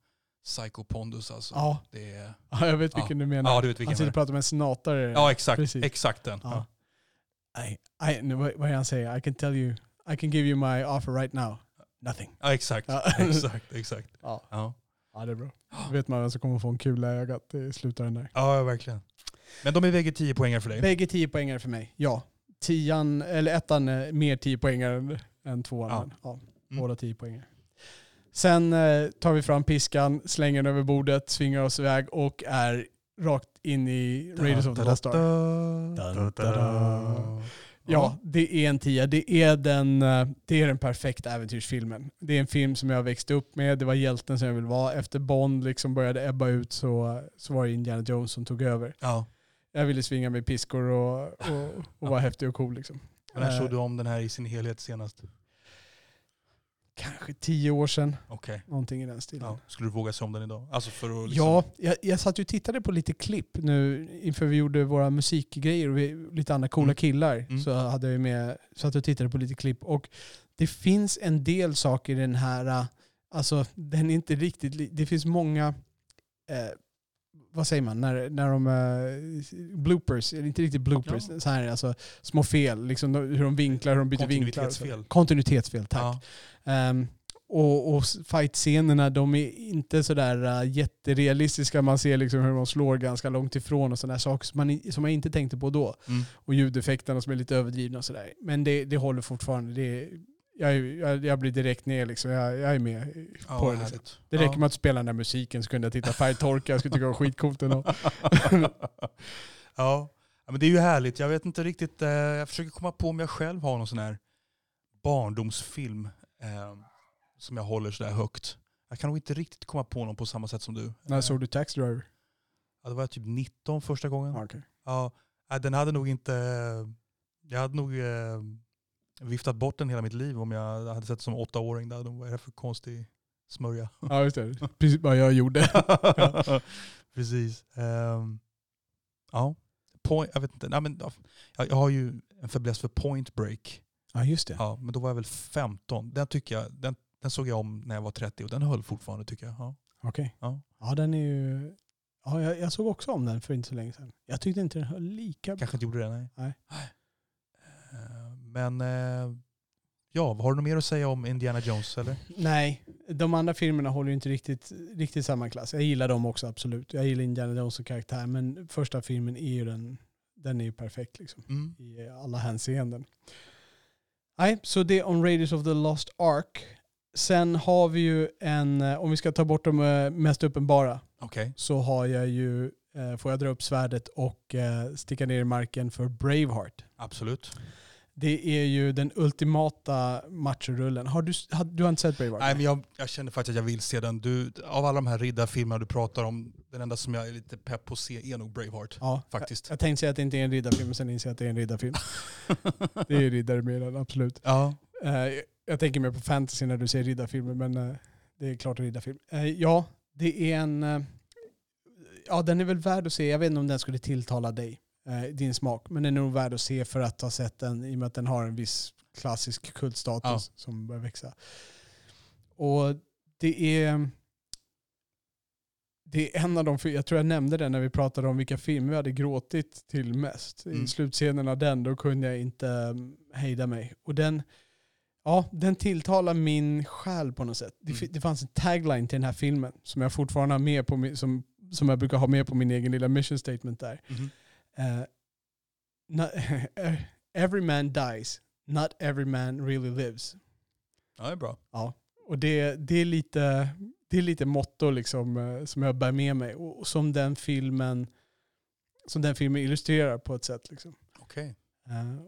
psykopondus alltså. Ja, Det är, [LAUGHS] ja, jag vet Ja. vilken du menar. ja, du vet han vilken sitter jag och pratar med en senatare. Ja, exakt. Precis. Exakt den. Ja. Ja. Nej, nej, nu, vad är han säger? I can tell you, I can give you my offer right now. Nothing. Ja, exakt. Ja. [LAUGHS] exakt, exakt. Ja, Ja. ja det är bra. Då vet man vem som kommer få en kula i ögat i slutändan där. ja, verkligen. Men de är vägge 10 poängar för dig. Bägge 10 poängare för mig, ja. Tian, eller ettan är mer 10 poängare än, än tvåan. Ja. Ja, Mm. båda 10 poängare. Sen eh, tar vi fram piskan, slänger den över bordet, svingar oss iväg och är rakt in i Raiders of the Lost dun. Ja, det är en tia. Det är, den, eh, det är den perfekta äventyrsfilmen. Det är en film som jag växte upp med. Det var hjälten som jag ville vara. Efter Bond liksom började ebba ut så, så var det Indiana Jones som tog över. Ja. Jag ville svinga med piskor och, och, och vara häftig och cool. Liksom. När Eh, såg du om den här i sin helhet senast? Kanske tio år sedan. Okej. Någonting i den stilen. Ja. Skulle du våga se om den idag? Alltså för att liksom... Ja, jag, jag satt ju och tittade på lite klipp nu inför vi gjorde våra musikgrejer och vi, lite andra coola Mm. killar. Mm. Så hade jag med, satt och tittade på lite klipp. Och det finns en del saker i den här, äh, alltså den är inte riktigt, det finns många, eh, vad säger man, när, när de, eh, bloopers, inte riktigt bloopers, Ja. så här, alltså små fel, liksom hur de vinklar, hur de byter vinklar. och så. Kontinuitetsfel. Kontinuitetsfel, tack. Ja. Ehm, och, och fight-scenerna, de är inte sådär uh, jätterealistiska. Man ser liksom hur de slår ganska långt ifrån och sådana saker som man, som man inte tänkte på då. Mm. Och ljudeffekterna som är lite överdrivna och sådär. Men det, det håller fortfarande. Det, jag, är- jag, jag blir direkt ner liksom. Jag, jag är med Ja, på det. Liksom. Det räcker ja. med att spela den där musiken så kunde jag titta färgtorka. Jag skulle tycka det var skitcoolt ändå. [LAUGHS] ja. men det är ju härligt. Jag vet inte riktigt, eh, jag försöker komma på om jag själv har någon sån här barndomsfilm eh, som jag håller sådär högt. Jag kan nog inte riktigt komma på någon på samma sätt som du. När Eh, såg du Taxi Driver? Ja, det var typ 19 första gången. Ja, okej. Ja, den hade nog inte... Jag hade nog eh, viftat bort den hela mitt liv om jag hade sett som åttaåring. Där. Vad är det för konstig smörja? ja, just det. Precis vad jag gjorde. [LAUGHS] Precis. Ehm, ja, point, jag vet inte. Nej, men, ja, jag, jag har ju en fäbless för Point Break. Ja, just det. Ja, men då var jag väl 15. Den, tycker jag, den, den såg jag om när jag var 30 och den höll fortfarande tycker jag. Ja. Okej. Ja. Ja, den är ju... Ja, jag, jag såg också om den för inte så länge sedan. Jag tyckte inte den höll lika bra. Kanske inte gjorde det, nej. Nej. Eh, Men eh, ja, har du något mer att säga om Indiana Jones eller? Nej, de andra filmerna håller ju inte riktigt, riktigt samma klass. Jag gillar dem också absolut. Jag gillar Indiana Jones som karaktär, men första filmen är ju den, den är ju perfekt liksom, Mm. i alla hänseenden. Nej, så det On Raiders of the Lost Ark. Sen har vi ju en, eh, om vi ska ta bort de eh, mest uppenbara, Okej. så har jag ju, får jag dra upp svärdet och sticka ner i marken för Braveheart. Absolut. Det är ju den ultimata machorullen. Har du, har, du har inte sett Braveheart? Nej, men jag, jag känner faktiskt att jag vill se den. Du, av alla de här riddarfilmerna du pratar om, den enda som jag är lite pepp på att se är nog Braveheart. Ja, Faktiskt. Jag, jag tänkte säga att det inte är en riddarfilm, men sen inser jag att det är en riddarfilm. [LAUGHS] det är riddare med den, absolut. Ja. Eh, jag tänker mer på fantasy när du säger riddarfilmer, men eh, det är klart en riddarfilm. Eh, ja, det är en... ja, den är väl värd att se. Jag vet inte om den skulle tilltala dig, din smak, men den är nog värd att se för att ha sett den i och med att den har en viss klassisk kultstatus som börjar växa. Och det är... Det är en av de, jag tror jag nämnde det när vi pratade om vilka filmer vi hade gråtit till mest. I Mm. slutscenen av den, då kunde jag inte um, hejda mig. Och den, ja, den tilltalar min själ på något sätt. Det, Mm. det fanns en tagline till den här filmen som jag fortfarande har med på som, som jag brukar ha med på min egen lilla mission statement där. Mhm. Eh, not, [LAUGHS] every man dies, not every man really lives. ja, det är bra. Ja, och det, det, är lite, det är lite motto liksom, eh, som jag bär med mig och som den filmen, som den filmen illustrerar på ett sätt. Liksom. Okej. Eh,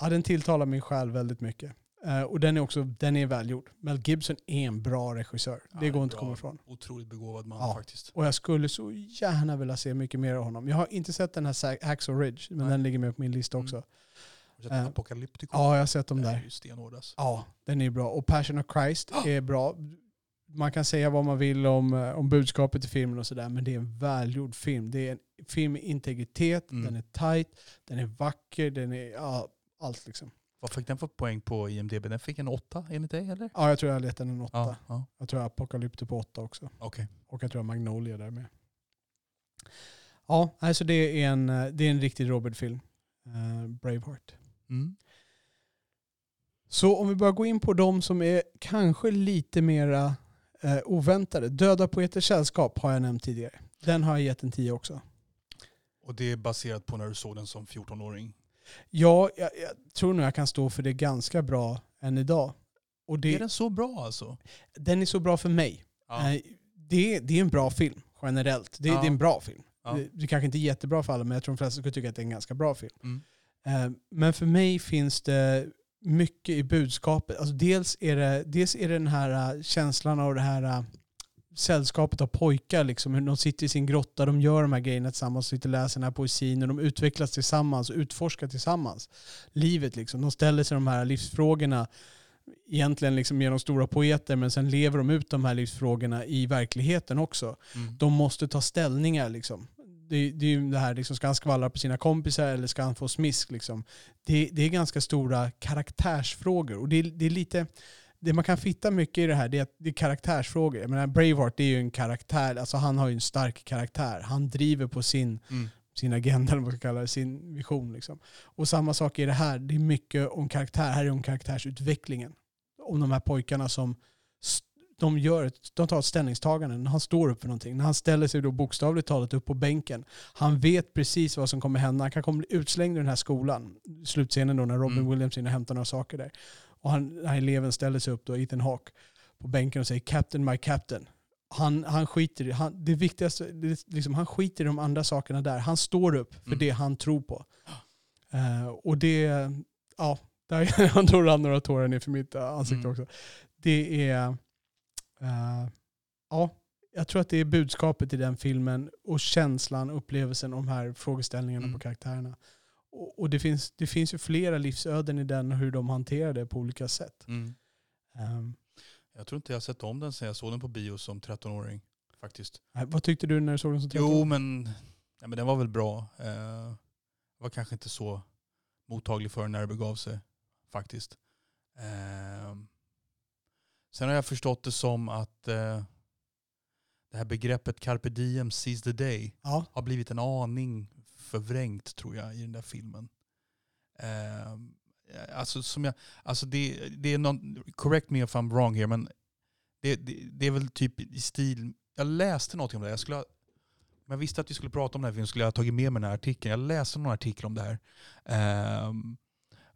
ja, den tilltalar min själ väldigt mycket. Eh, och den är också den är välgjord. Mel Gibson är en bra regissör. Ja, det går inte att komma ifrån. Otroligt begåvad man Ja. faktiskt. Och jag skulle så gärna vilja se mycket mer av honom. Jag har inte sett den här Sa- Hacksaw Ridge, men Nej. den ligger med på min lista Mm. också. Har du sett Eh, Apocalyptico? Ja, jag har sett dem Den är där. ju stenhård alltså. Ja, den är bra. Och Passion of Christ är bra. Man kan säga vad man vill om, eh, om budskapet i filmen och sådär, men det är en välgjord film. Det är en film med integritet, Mm. den är tight, den är vacker, den är ja, allt liksom. Vad fick den för poäng på IMDB? Den fick en åtta enligt dig eller? Ja, jag tror jag har letat en åtta. Ja. ja. Jag tror jag Apocalypto på åtta också. Okej. Och jag tror jag har Magnolia där med. Ja, alltså det är en, eh, det är en riktig Robert-film. Eh, Braveheart. Mm. Så om vi börjar gå in på de som är kanske lite mera eh, oväntade. Döda poeters sällskap har jag nämnt tidigare. Den har jag gett en 10 också. Och det är baserat på när du såg den som 14-åring? Ja, jag, jag tror nog jag kan stå för det ganska bra än idag. Och det, Är den så bra alltså? den är så bra för mig. Ja. Eh, det, det är en bra film generellt. Det, Ja. det är en bra film. Ja. Det, det kanske inte är jättebra för alla, men jag tror de flesta skulle tycka att det är en ganska bra film. Mm. Eh, Men för mig finns det mycket i budskapet. Alltså dels, är det, dels är det den här eh, känslan av det här sällskapet av pojkar. Liksom, hur de sitter i sin grotta, de gör de här grejerna tillsammans, sitter och läser den här poesin och de utvecklas tillsammans och utforskar tillsammans. Livet liksom. De ställer sig de här livsfrågorna egentligen liksom genom stora poeter men sen lever de ut de här livsfrågorna i verkligheten också. Mm. De måste ta ställningar liksom. Det, det är ju det här, liksom, ska han skvallra på sina kompisar eller ska han få smisk? Liksom. Det, det är ganska stora karaktärsfrågor. Och det, det är lite, det man kan fitta mycket i det här det är att det är karaktärsfrågor. Jag menar, Braveheart det är ju en karaktär, alltså han har ju en stark karaktär. Han driver på sin, Mm. sin agenda, eller vad man ska kalla det, sin vision. Liksom. Och samma sak är det här, det är mycket om karaktär. Här är det om karaktärsutvecklingen. Om de här pojkarna som de, gör de tar ett ställningstagande när han står upp för någonting. När han ställer sig då bokstavligt talat upp på bänken. Han vet precis vad som kommer hända. Han kan komma bli utslängd ur den här skolan. Slutscenen då när Robin Mm. Williams inne och hämtar några saker där. Och han, den här eleven ställer sig upp då, Ethan Hawke, på bänken och säger “Captain, my captain”. Han, han skiter i han, det viktigaste, det, liksom, han skiter i de andra sakerna där. Han står upp för Mm. det han tror på. Eh, och det, ja, där [LAUGHS] han tror rann några tårar ner för mitt eh, ansikte Mm. också. Det är, eh, ja, jag tror att det är budskapet i den filmen och känslan, upplevelsen om de här frågeställningarna Mm. på karaktärerna. Och, och det, finns, det finns ju flera livsöden i den och hur de hanterar det på olika sätt. Mm. Um, Jag tror inte jag har sett om den sen jag såg den på bio som 13-åring. Faktiskt. vad tyckte du när du såg den som 13 Jo men, ja, men den var väl bra. Jag var kanske inte så mottaglig för när det begav sig. Faktiskt. Eh, sen har jag förstått det som att eh, det här begreppet carpe diem, seize the day Ja, har blivit en aning förvrängt tror jag i den där filmen. Ehm, eh, alltså som jag, alltså det, det är någon, correct me if I'm wrong here, men det, det, det är väl typ i stil, jag läste någonting om det här. jag skulle ha, om jag visste att vi skulle prata om den här filmen skulle jag ha tagit med mig den här artikeln. Jag läste någon artikel om det här. Eh,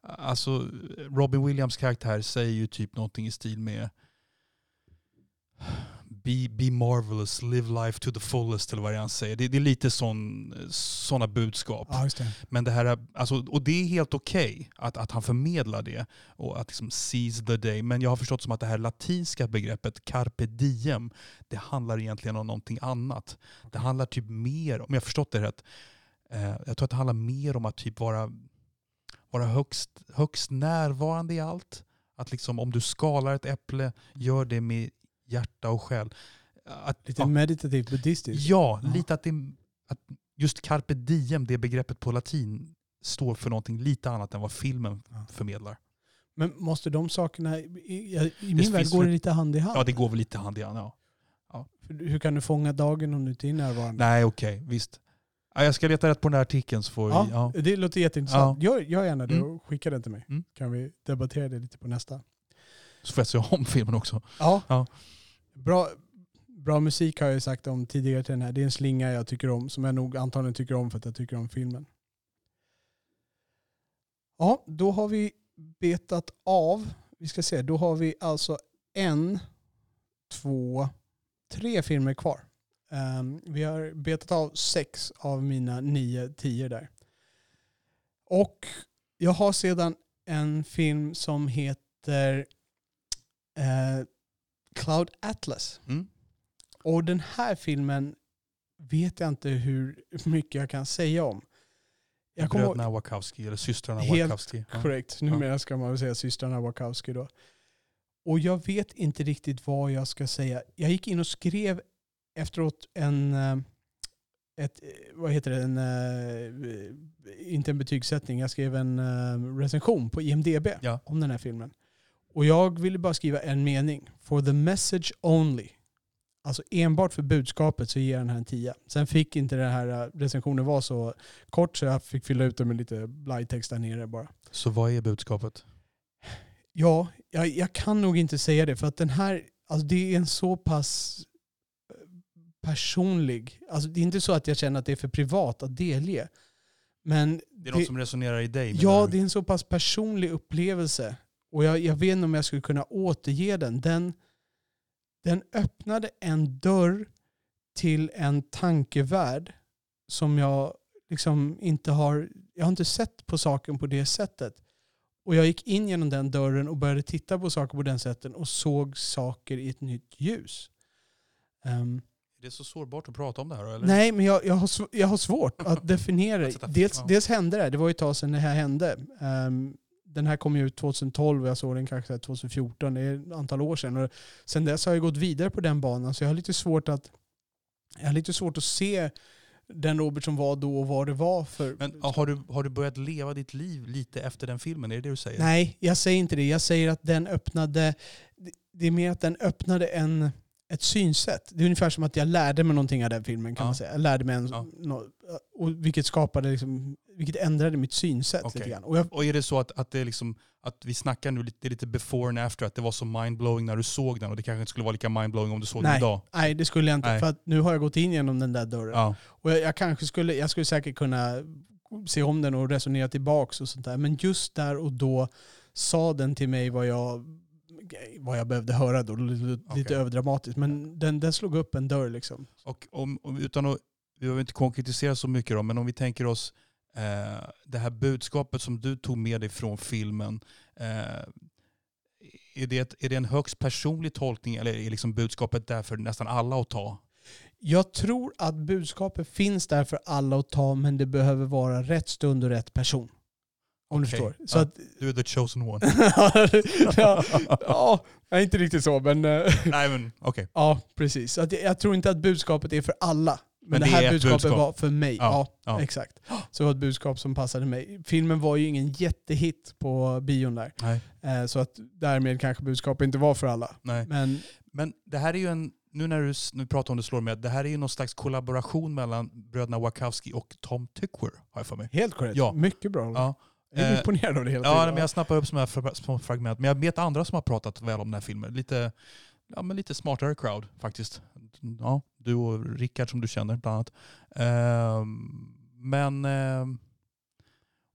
alltså Robin Williams karaktär säger ju typ någonting i stil med Be, be marvelous, live life to the fullest eller vad det är han säger. Det, det är lite sån, såna budskap. ja det. Men det här, är- alltså, och det är helt okej att, att han förmedlar det och att liksom seize the day. Men jag har förstått som att det här latinska begreppet carpe diem, det handlar egentligen om någonting annat. Det handlar typ mer, om jag har förstått det rätt, eh, jag tror att det handlar mer om att typ vara, vara högst, högst närvarande i allt. Att liksom om du skalar ett äpple, gör det med hjärta och själ. Att, Lite ja, meditativt buddhistiskt. Ja, Ja. lite att, det, att just carpe diem, det begreppet på latin, står för någonting lite annat än vad filmen Ja. förmedlar. Men måste de sakerna, i, i, i min värld går det lite hand i hand. Ja, det går väl lite hand i hand. Ja. För Hur kan du fånga dagen om du inte är närvarande? Nej, okej, visst. Ja, jag ska leta rätt på den här artikeln så får Ja, vi... Ja. Det låter jätteintressant. Gör, gör gärna det Mm. och skicka den till mig. Mm. Kan vi debattera det lite på nästa. Så får jag se om filmen också. Ja. Bra, bra musik har jag ju sagt om tidigare till den här. Det är en slinga jag tycker om, som jag nog antagligen tycker om för att jag tycker om filmen. Ja, då har vi betat av. Vi ska se, då har vi alltså en, två, tre filmer kvar. Um, vi har betat av sex av mina nio, tio där. Och jag har sedan en film som heter eh, Cloud Atlas. Mm. Och den här filmen vet jag inte hur mycket jag kan säga om. Jag Bröderna Wachowski, eller systrarna Helt Wachowski. Ja. korrekt, numera ska man väl säga systrarna Wachowski då. Och jag vet inte riktigt vad jag ska säga. Jag gick in och skrev efteråt en, eh, ett, eh, vad heter det, en, eh, inte en betygssättning, jag skrev en recension på IMDB Ja. om den här filmen. Och jag ville bara skriva en mening. For the message only. Alltså enbart för budskapet så ger den här en 10. Sen fick inte den här eh, recensionen vara så kort så jag fick fylla ut det med lite blajtext där nere bara. Så vad är budskapet? Ja, jag, jag kan nog inte säga det för att den här, alltså det är en så pass eh, personlig, alltså det är inte så att jag känner att det är för privat att delge. Men Det är något som resonerar i dig? Ja, det är en så pass personlig upplevelse. Och jag, jag vet inte om jag skulle kunna återge den. den. Den öppnade en dörr till en tankevärld som jag liksom inte har, jag har inte sett på saken på det sättet. Och jag gick in genom den dörren och började titta på saker på den sätten och såg saker i ett nytt ljus. Är det så sårbart att prata om det här? Eller? Nej, men jag, jag, har, jag har svårt att [LAUGHS] definiera det. Dels, dels hände det, det var ju ett tag sedan det här hände. Ehm, den här kom ju ut 2012 och jag såg den kanske 2014. Det är ett antal år sedan. Och sen dess har jag gått vidare på den banan så jag har lite svårt att jag har lite svårt att se den Robert som var då och vad det var för... Men har, du, har du börjat leva ditt liv lite efter den filmen? Är det det du säger? Nej, jag säger inte det. Jag säger att den öppnade... Det är mer att den öppnade en, ett synsätt. Det är ungefär som att jag lärde mig någonting av den filmen kan Ja. man säga. Jag lärde mig en, Ja. nå- och vilket skapade liksom, vilket ändrade mitt synsätt Okej. lite grann. Och jag, Och är det så att, att, det är liksom, att vi snackar nu lite, lite before and after, att det var så mindblowing när du såg den och det kanske inte skulle vara lika mindblowing om du såg den Nej. idag? nej, det skulle jag inte. Nej. För att nu har jag gått in genom den där dörren. Ja. Och jag, jag kanske skulle, jag skulle säkert kunna se om den och resonera tillbaks och sånt där. Men just där och då sa den till mig vad jag, vad jag behövde höra då. Lite, lite Okej. överdramatiskt. Men den, den slog upp en dörr liksom. Och om, om, utan att, vi behöver inte konkretisera så mycket då, men om vi tänker oss eh, det här budskapet som du tog med dig från filmen. Eh, är, det ett, är det en högst personlig tolkning eller är liksom budskapet där för nästan alla att ta? Jag tror att budskapet finns där för alla att ta men det behöver vara rätt stund och rätt person. Om du Okej. förstår. Så Ja. att, Du är the chosen one. [LAUGHS] ja, ja, inte riktigt så men eh, Nej men okej. ja, precis. Att jag, jag tror inte att budskapet är för alla. Men, Men det, det här budskapet budskap. var för mig. Ja, Ja, ja. exakt. Så det var ett budskap som passade mig. Filmen var ju ingen jättehit på bion där. Eh, Så att därmed kanske budskapet inte var för alla. Nej. Men Men det här är ju en, nu när du nu pratar om det slår mig, det här är ju någon slags kollaboration mellan bröderna Wachowski och Tom Tykwer, har jag för mig. helt korrekt. Ja. Mycket bra. Ja, Jag är Eh, imponerad av det hela ja tiden. men jag snappar upp sådana här fragment. Men jag vet andra som har pratat väl om den här filmen. Lite, ja, men lite smartare crowd faktiskt. Ja, du och Rickard som du känner bland annat. Ehm, men ehm,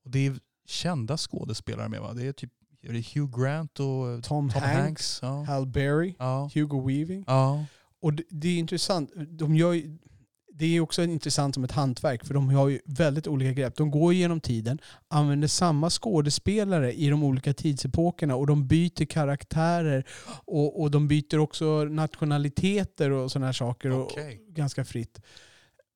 och det är kända skådespelare med va? Det är typ är det Hugh Grant och Tom, Tom Hanks, Hanks. Ja. Hal Berry, Ja. Hugo Weaving. ja. Och det, det är intressant. De gör, det är också intressant som ett hantverk för de har ju väldigt olika grepp. De går genom tiden, använder samma skådespelare i de olika tidsepokerna och de byter karaktärer och, och de byter också nationaliteter och sådana här saker och, Okej. ganska fritt.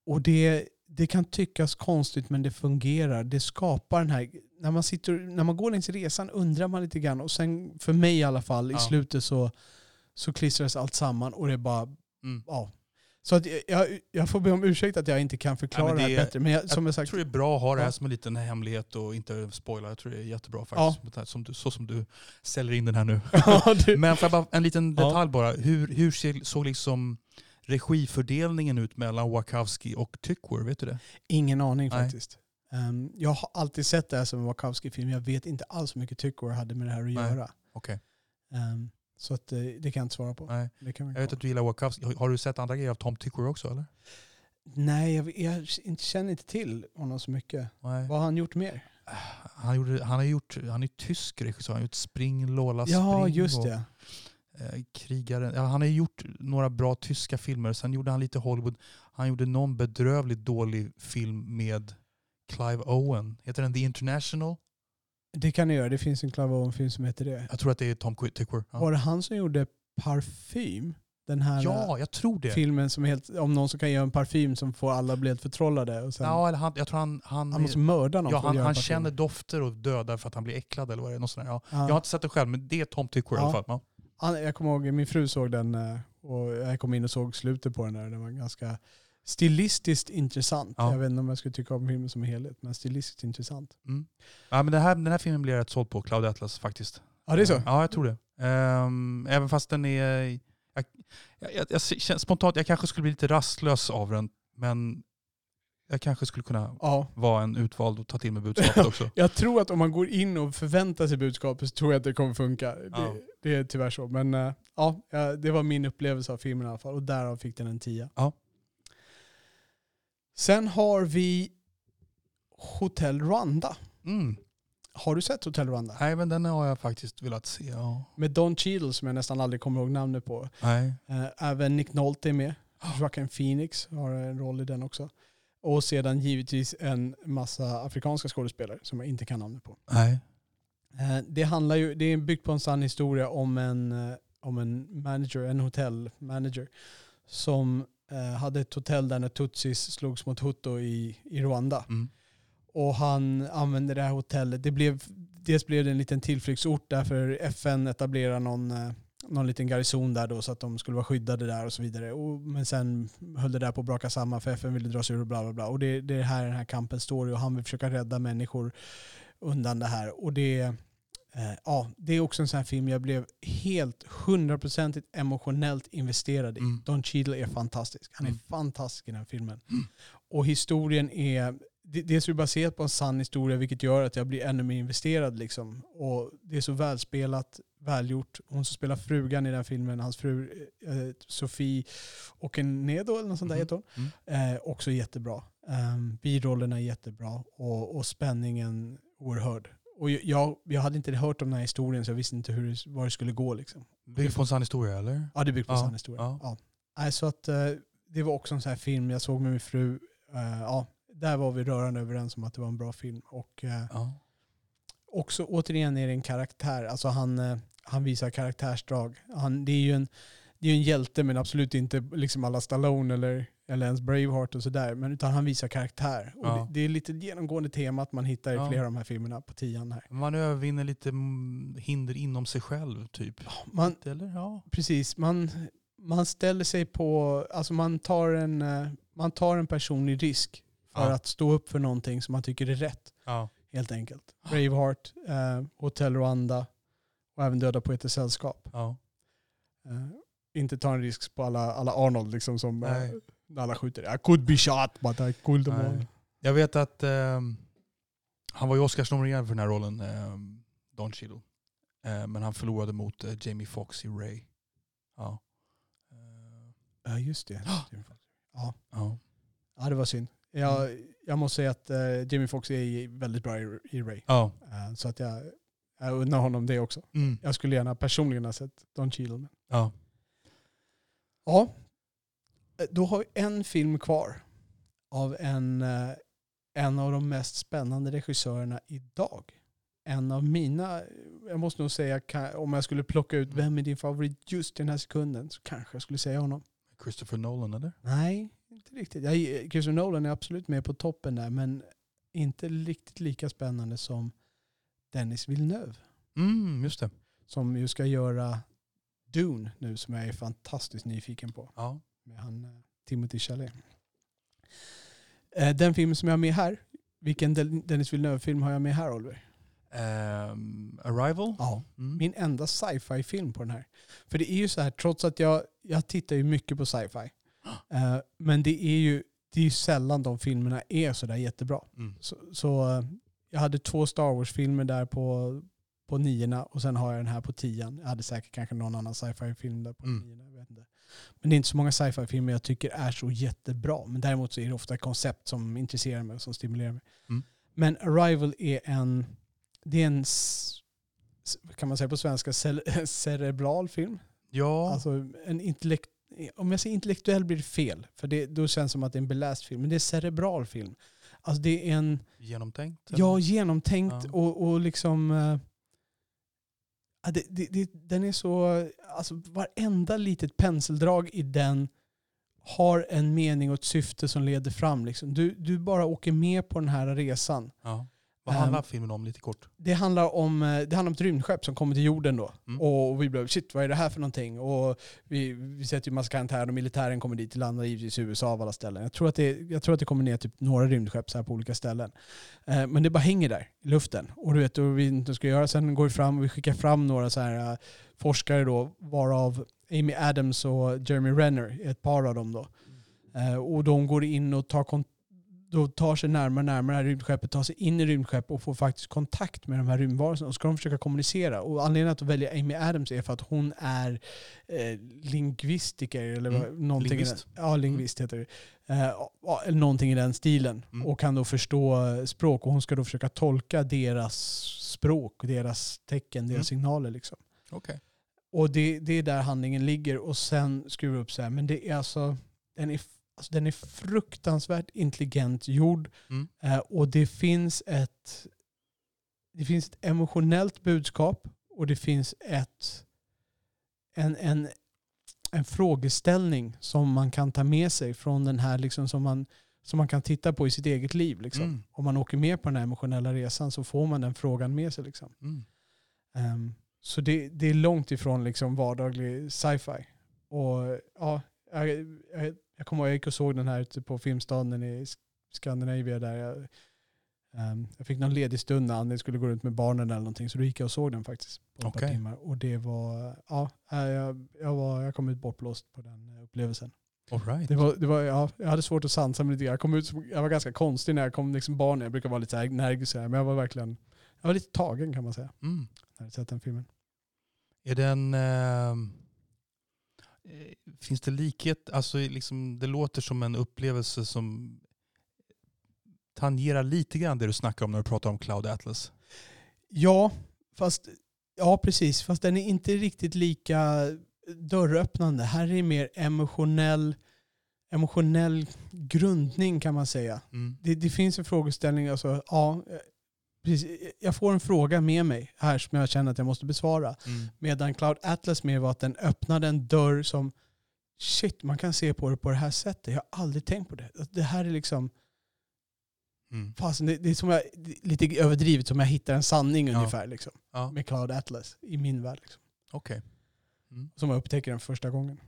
Och det, det kan tyckas konstigt men det fungerar. Det skapar den här... När man, sitter, när man går längs resan undrar man lite grann och sen för mig i alla fall i Ja. slutet så, så klistras allt samman och det är bara Mm. ja. Så att jag- jag, får be om ursäkt att jag inte kan förklara Ja, men det det här är- bättre. Men jag, som jag Jag sagt, tror det är bra att ha det här Ja. som en liten hemlighet och inte spoila. Jag tror det är jättebra Ja. faktiskt. här Som du, så som du säljer in den här nu. [LAUGHS] Ja, [LAUGHS] Men jag bara, en liten Ja. detalj bara. Hur, hur ser, såg liksom regifördelningen ut mellan Wachowski och Tykwer? Vet du det? ingen aning Nej. faktiskt. Ehm, jag har alltid sett det här som en Wachowski-film. Jag vet inte alls hur mycket Tykwer hade med det här att Nej. göra. Okej. Ehm, så att, eh, det kan jag inte svara på. Nej. Det kan Jag vet att du gillar Wachowski. Har- du sett andra grejer av Tom Tykwer också eller? Nej, jag, jag känner inte till honom så mycket. Nej. Vad har han gjort mer? Han, gjorde, han, har gjort, han är tysk regissör. Han har gjort Spring, Lola, Spring. Ja, just och, det. eh, Krigaren. Ja, han har gjort några bra tyska filmer. Sen gjorde han lite Hollywood. Han gjorde någon bedrövligt dålig film med Clive Owen. Heter den The International? Det kan ni göra. Det finns en Clive Owen-film som heter det. Jag tror att det är Tom Tykwer. Ja. Var det han som gjorde Parfym? Den här ja, jag tror det. filmen som helt, om någon som kan göra en parfym som får alla att bli helt förtrollade. Och sen, Ja, eller han, jag tror han... Han, han måste mörda någon ja, för att han, göra han parfym. känner dofter och dödar för att han blir äcklad eller vad det är. Något sånt. Ja. Ja. Jag har inte sett det själv, men det är Tom Tykwer i alla Ja. fall. Ja. Jag kommer ihåg, min fru såg den eh, och jag kom in och såg slutet på den där. Den var ganska stilistiskt intressant. Ja. Jag vet inte om jag skulle tycka om filmen som helhet, men stilistiskt intressant. Mm. ja men den, här, den här filmen blir jag rätt såld på, Cloud Atlas faktiskt. Ja, det är så? Ja, jag tror det. Ehm, även fast den är... Jag, jag, jag, jag spontant, jag kanske skulle bli lite rastlös av den, men jag kanske skulle kunna Ja. vara en utvald och ta till mig budskapet också. [LAUGHS] Jag tror att om man går in och förväntar sig budskapet så tror jag att det kommer funka. Ja. Det, det är tyvärr så. Men eh, ja, ja, det var min upplevelse av filmen i alla fall. Och därav fick den en tia. Ja. Sen har vi Hotel Rwanda. Mm. Har du sett Hotel Rwanda? Nej, men den har jag faktiskt velat se. Ja. Med Don Cheadle som jag nästan aldrig kommer ihåg namnet på. Nej. Eh, Även Nick Nolte är med. Joaquin Phoenix har en roll i den också. Och sedan givetvis en massa afrikanska skådespelare som jag inte kan namnet på. Nej. Eh, Det handlar ju, det är byggt på en sann historia om en, eh, om en manager, en hotellmanager som hade ett hotell där när Tutsis slogs mot Hutu i, i Rwanda. Mm. Och han använde det här hotellet. Det blev, dels blev det en liten tillflyktsort därför FN etablerar någon, eh, någon liten garnison där då så att de skulle vara skyddade där och så vidare. Och, men sen höll det där på att braka samman för FN ville dra sig ur och bla bla bla. Och det, det är här den här kampen står och han vill försöka rädda människor undan det här. Och det, eh, ja, det är också en sån här film jag blev helt hundraprocentigt emotionellt investerad i. Mm. Don Cheadle är fantastisk. Han är Mm. fantastisk i den här filmen. Mm. Och historien är, det- dels är baserat på en sann historia vilket gör att jag blir ännu mer investerad. Liksom. Och det är så välspelat, välgjort. Hon som spelar frugan i den filmen, hans fru eh, Sofie Okenedo eller något sånt där Mhm. heter hon. Eh, också jättebra. Um, birollerna är jättebra och, och spänningen oerhörd. Och jag, jag hade inte hört om den här historien så jag visste inte hur det, var det skulle gå. Liksom. Byggt på en sann historia eller? Ja, det bygger på Ja, sann historia. ja. Ja. Nej, så att, eh, det var också en sån här film jag såg med min fru. Eh, ja, där var vi rörande överens om att det var en bra film. Och eh, Ja. också återigen är det en karaktär. Alltså han, han visar karaktärsdrag. Han, det är ju en, det är en hjälte men absolut inte liksom alla Stallone eller, eller ens Braveheart och sådär. Men utan han visar karaktär. Och Ja. det, det är lite genomgående tema att man hittar i Ja. flera av de här filmerna på tian här. Man övervinner lite hinder inom sig själv typ. Man, Eller ja. precis, man, man ställer sig på, alltså man tar en, eh, man tar en personlig risk för Ja. att stå upp för någonting som man tycker är rätt. Helt enkelt. Braveheart, eh, Hotel Rwanda och även Döda poeters sällskap. Eh, inte ta en risk på alla, alla Arnold liksom som eh, Nej. alla skjuter. I could be shot but I could them all. Jag vet att ehm, han var ju Oscarsnominerad för den här rollen, ehm, Don Cheadle. Eh, men han förlorade mot eh, Jamie Foxx i Ray. Ja. Eh, Ja just det. Ja. Ja. ja. ja det var synd. Jag, jag måste säga att Jamie Foxx är väldigt bra i, i Ray. Ja. Så att jag, jag undrar honom det också. Mm. Jag skulle gärna personligen ha sett Don Cheadle. ja. Ja, Eh, då har vi en film kvar av en, eh, en av de mest spännande regissörerna idag. En av mina, jag måste nog säga, om jag skulle plocka ut vem är din favorit just i den här sekunden så kanske jag skulle säga honom. Christopher Nolan eller? Nej, inte riktigt. Jag, Christopher Nolan är absolut med på toppen där, men inte riktigt lika spännande som Dennis Villeneuve. Mm, just det. Som ju ska göra Dune nu, som jag är fantastiskt nyfiken på. Ja. Med han eh, Timothy Chalamet. Eh, Den filmen som jag har med här, vilken Dennis Villeneuve-film har jag med här Oliver? Ehm, Arrival? Ja. Mm. Min enda sci-fi-film på den här. För det är ju så här, trots att jag, jag tittar ju mycket på sci-fi, [GASPS] eh, men det är ju det är ju sällan de filmerna är så där jättebra. Mm. Så, så jag hade två Star Wars-filmer där på, på niorna och sen har jag den här på tian. Jag hade säkert kanske någon annan sci-fi-film där på Mm. niorna. Jag vet inte. Men det är inte så många sci-fi-filmer jag tycker är så jättebra. Men däremot så är det ofta koncept som intresserar mig och som stimulerar mig. Mm. Men Arrival är en, det är en, kan man säga på svenska, cere- [LAUGHS] cerebral film. Ja. Alltså en intellekt, om jag säger intellektuell blir det fel. För det, då känns det som att det är en beläst film. Men det är cerebral film. Alltså det är en, Genomtänkt? eller? Ja, genomtänkt Ja. och, och liksom ja, det, det, det, den är så... Alltså varenda litet penseldrag i den har en mening och ett syfte som leder fram. Liksom. Du, du bara åker med på den här resan. ja. Vad handlar Ehm, filmen om lite kort? Det handlar om, eh, det handlar om ett rymdskepp som kommer till jorden då. Mm. Och vi blev shit vad är det här för någonting? Och vi, vi sätter ju massa karantäner och militären kommer dit, till landar givetvis i USA av alla ställen. Jag tror att det, jag tror att det kommer ner typ några rymdskepp så här på olika ställen. Eh, men det bara hänger där i luften. Och du vet, och vi inte ska göra, sen går vi fram och vi skickar fram några så här eh, forskare då, varav Amy Adams och Jeremy Renner är ett par av dem då. Eh, och de går in och tar kontakt då tar sig närmare närmare det här rymdskeppet, tar sig in i rymdskeppet och får faktiskt kontakt med de här rymdvarelserna. Och ska de försöka kommunicera. Och anledningen att välja Amy Adams är för att hon är eh, lingvistiker eller Mm. någonting Lingvist. den, Ja, lingvist heter det. Eh, eller någonting i den stilen. Mm. Och kan då förstå eh, språk. Och hon ska då försöka tolka deras språk, deras tecken, deras Mm. signaler. Liksom. Okej. Och det, det är där handlingen ligger. Och sen skruva upp så här. Men det är alltså, den är, alltså, den är fruktansvärt intelligent gjord. Mm. Eh, och det finns ett det finns ett emotionellt budskap och det finns ett en, en, en frågeställning som man kan ta med sig från den här liksom som man som man kan titta på i sitt eget liv. Liksom. Mm. Om man åker med på den här emotionella resan så får man den frågan med sig. Liksom. Mm. Ehm, så det, det är långt ifrån liksom vardaglig sci-fi. Och ja, jag, jag, jag kommer ihåg jag gick och såg den här ute på Filmstaden i Sk- Scandinavia där jag, ehm, jag fick någon ledig stund när Annie skulle gå runt med barnen eller någonting. Så då gick jag och såg den faktiskt på Okej. timmar. Och det var, ja, jag, jag, var, jag kom ut bortblåst på den eh, upplevelsen. All right. Det var, det var, ja, jag hade svårt att sansa mig lite. Jag, kom ut, jag var ganska konstig när jag kom liksom barn. Jag brukar vara lite energisk, men jag var verkligen jag var lite tagen kan man säga. Mm. När jag sett den filmen. Är den... eh, finns det likhet? Alltså liksom, det låter som en upplevelse som tangerar lite grann det du snackar om när du pratar om Cloud Atlas. Ja, fast, ja precis. Fast den är inte riktigt lika dörröppnande. Här är det mer emotionell, emotionell grundning kan man säga. Mm. Det, det finns en frågeställning, alltså, ja, eh, precis. jag får en fråga med mig här som jag känner att jag måste besvara. Mm. Medan Cloud Atlas mer var att den öppnade en dörr som shit, man kan se på det på det här sättet. Jag har aldrig tänkt på det. Det här är liksom, Mm. fasen, det, det är som jag, lite överdrivet som jag hittar en sanning Ja. ungefär. Liksom, Ja, med Cloud Atlas i min värld. Liksom. okej. Mm. Som jag upptäcker den första gången.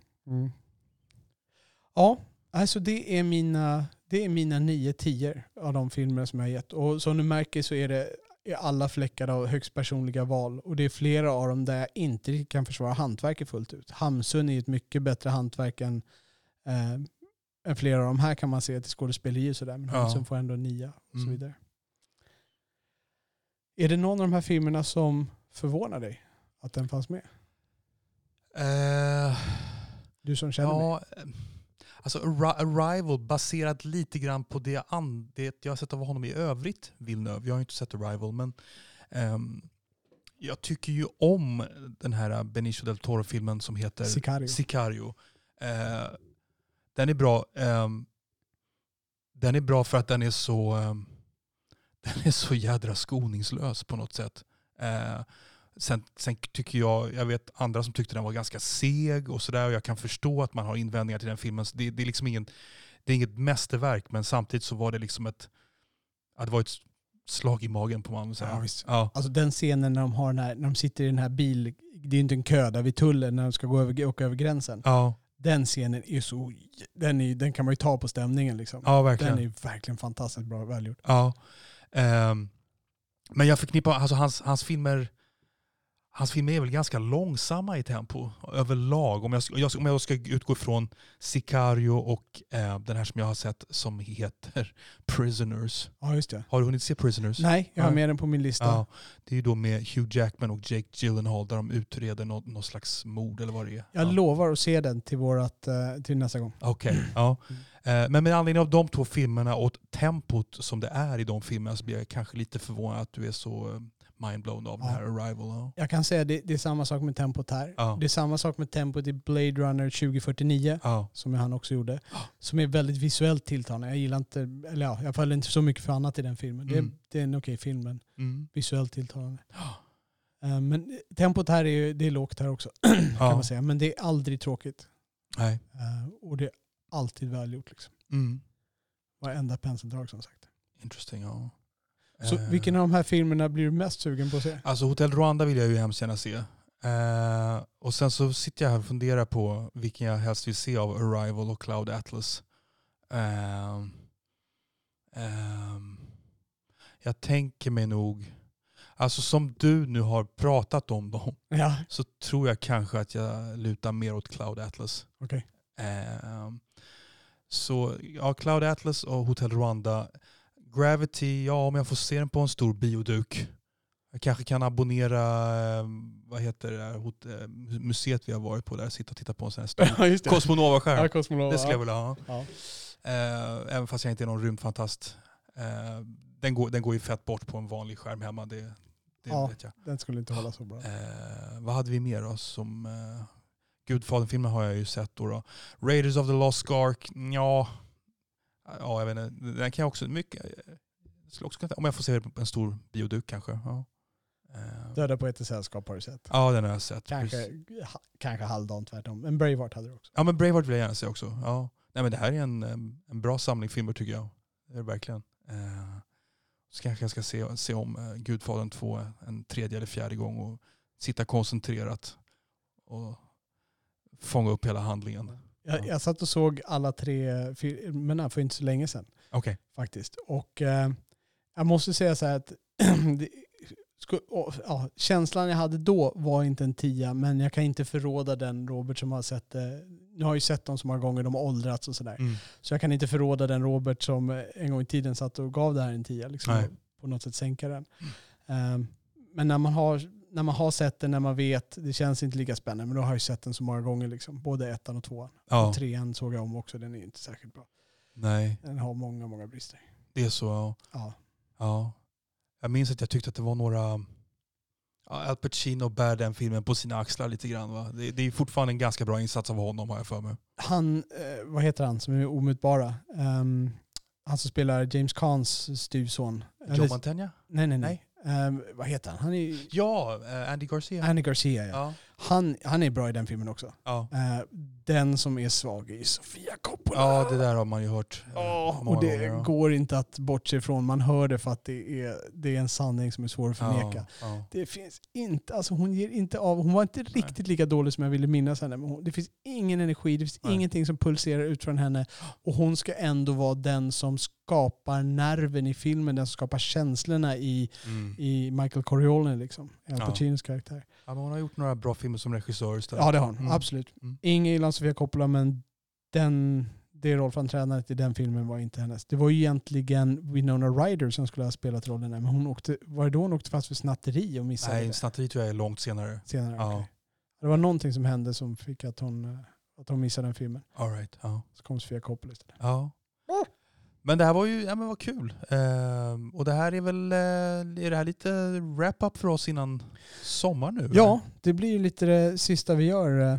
Ja, alltså det är mina, det är mina nio tior av de filmer som jag har gett. Och som du märker så är det alla fläckar av högst personliga val. Och det är flera av dem där jag inte kan försvara hantverket fullt ut. Hamsun är ett mycket bättre hantverk än, eh, än flera av de här kan man se till skådespeleri och sådär. Men Ja. Hamsun får ändå nia och så Mm. vidare. Är det någon av de här filmerna som förvånar dig att den fanns med? Eh, Du som känner mig. ja, eh, alltså Arri- Arrival baserat lite grann på det, an- det jag har sett av honom i övrigt, Villeneuve. Jag har inte sett Arrival, men ehm, jag tycker ju om den här Benicio del Toro-filmen som heter Sicario. Sicario. Eh, den är bra. ehm, den är bra för att den är så ehm, [LAUGHS] den är så jädra skoningslös på något sätt. Eh, sen, sen tycker jag, jag vet andra som tyckte den var ganska seg och sådär och jag kan förstå att man har invändningar till den filmen. Det, det, är liksom ingen, det är inget mästerverk men samtidigt så var det liksom ett, ja, det var ett slag i magen på man. Ja, visst. Ja. Alltså den scenen när de, har här, när de sitter i den här bil, det är ju inte en kö där vid tullen när de ska gå över, åka över gränsen. Ja, Den scenen är så, den, är, den kan man ju ta på stämningen liksom. ja, verkligen. den är verkligen fantastiskt bra välgjord. Ja. Ehm, men jag förknippar, alltså hans, hans filmer Hans filmer är väl ganska långsamma i tempo överlag. Om jag, om jag ska utgå från Sicario och eh, den här som jag har sett som heter [LAUGHS] Prisoners. Ja just det. Har du hunnit se Prisoners? Nej, jag har med den på min lista. Ja, det är ju då med Hugh Jackman och Jake Gyllenhaal där de utreder något, något slags mord eller vad det är. Jag ja. lovar att se den till, vårat, eh, till nästa gång. Okej, ja. Eh, Men med anledning av de två filmerna och tempot som det är i de filmerna så blir jag kanske lite förvånad att du är så eh, mindblown av den Ja. här Arrival. Ja. Jag kan säga det, det är samma sak med tempot här. Ja. Det är samma sak med tempot i Blade Runner 2049. Ja. som han också gjorde. Som är väldigt visuellt tilltalande. Jag gillar inte, eller ja, jag faller inte så mycket för annat i den filmen. Det, är, Mm. det är en okej film men Mm. visuellt tilltalande. Eh, Men tempot här är, det är lågt här också [CLEARS THROAT] kan man säga. Men det är aldrig tråkigt. Nej. Eh, Och det är alltid välgjort. Liksom. Mm. Varenda penseldrag som sagt. Interesting, ja. Så Eh, vilken av de här filmerna blir du mest sugen på att se? Alltså Hotel Rwanda vill jag ju hemskt gärna se. Eh, och sen så sitter jag här och funderar på vilken jag helst vill se av Arrival och Cloud Atlas. Ehm, ehm, jag tänker mig nog, alltså som du nu har pratat om dem, Ja, så tror jag kanske att jag lutar mer åt Cloud Atlas. okej. Ehm, så ja, Cloud Atlas och Hotel Rwanda. Gravity, ja om jag får se den på en stor bioduk. Jag kanske kan abonnera, eh, vad heter det, där, eh, museet vi har varit på där, sitta och titta på en sån här stor. [LAUGHS] Cosmonova-skärm. Ja, Cosmonova. det skulle jag ja. vilja ha. Ja. Eh, även fast jag inte är någon rymdfantast. Den, går, den går ju fett bort på en vanlig skärm hemma, det, det Ja. vet jag. Den skulle inte hålla så bra. Vad hade vi mer då? Som, Gudfadern-filmen har jag ju sett då, då. Raiders of the Lost Ark, ja. Ja, jag vet inte. Den kan jag också, mycket, jag också om jag får se det på en stor bioduk kanske. Ja, Eh, Döda på ett sällskap har du sett. ja den har jag sett. Kanske, ha- kanske halvdant tvärtom. Men Braveheart hade du också. Ja men Braveheart vill jag gärna se också. Ja. nej men det här är en, em, en bra samling filmer tycker jag. Det är det verkligen. Eh, så kanske jag ska se, se om eh, Gudfadern 2 en tredje eller fjärde gång och sitta koncentrerat och fånga upp hela handlingen. Jag, jag satt och såg alla tre filmerna för inte så länge sedan. Okej. faktiskt. Och eh, jag måste säga så här att [CLEARS THROAT] det, och, ja, känslan jag hade då var inte en tia, men jag kan inte förråda den Robert som har sett det. Nu har jag ju sett dem så många gånger, de har åldrats och sådär. Mm. Så jag kan inte förråda den Robert som eh, en gång i tiden satt och gav det här en tia. Liksom, på något sätt sänka den. Eh, men när man, har, när man har sett den, när man vet, det känns inte lika spännande, men då har jag sett den så många gånger. Liksom, både ettan och tvåan. Ja, Och trean såg jag om också, den är inte särskilt bra. nej, Den har många, många brister. det är så. ja. Ja. Ja. Jag minns att jag tyckte att det var några... Ja, Al Pacino bär den filmen på sina axlar lite grann. Va? Det, det är fortfarande en ganska bra insats av honom har jag för mig. han, eh, vad heter han som är omutbara? Ehm, han som spelar James Cans styvson. Joe Mantegna? nej, nej, nej. Ehm, vad heter han? Han är Ja, eh, Andy Garcia. Andy Garcia. Ja. Ja. Han, han är bra i den filmen också. Ja. Eh, den som är svag är Sofia Coppola. ja, det där har man ju hört eh, Åh, många och det gånger. ja. går inte att bortse ifrån. Man hör det för att det är, det är en sanning som är svår att förneka. Ja, ja. Det finns inte, alltså hon ger inte av. Hon var inte riktigt lika dålig som jag ville minnas henne. Men hon, det finns ingen energi, det finns Nej. ingenting som pulserar ut från henne. Och hon ska ändå vara den som skapar nerven i filmen, den som skapar känslorna i, Mm. i Michael Corleone, liksom. Al Ja. Pacinos karaktär. ja, men hon har gjort några bra filmer som regissör istället. Ja det har hon, Mm. absolut. Mm. Ingen gillar Sofia Coppola men den, det rollframträdandet i den filmen var inte hennes. Det var ju egentligen Winona Ryder som skulle ha spelat rollen där, men hon åkte, var det då hon åkte fast för snatteri och missade Nej, det snatteri tror jag är långt senare. senare? Ja. Okej. Det var någonting som hände som fick att hon, eh, att hon missade den filmen. All right. ja. Så kom Sofia Coppola istället. Ja. Men det här var ju, ja men vad kul. Ehm, och det här är väl, eh, är det här lite wrap-up för oss innan sommar nu? Ja, det blir ju lite det sista vi gör. eh.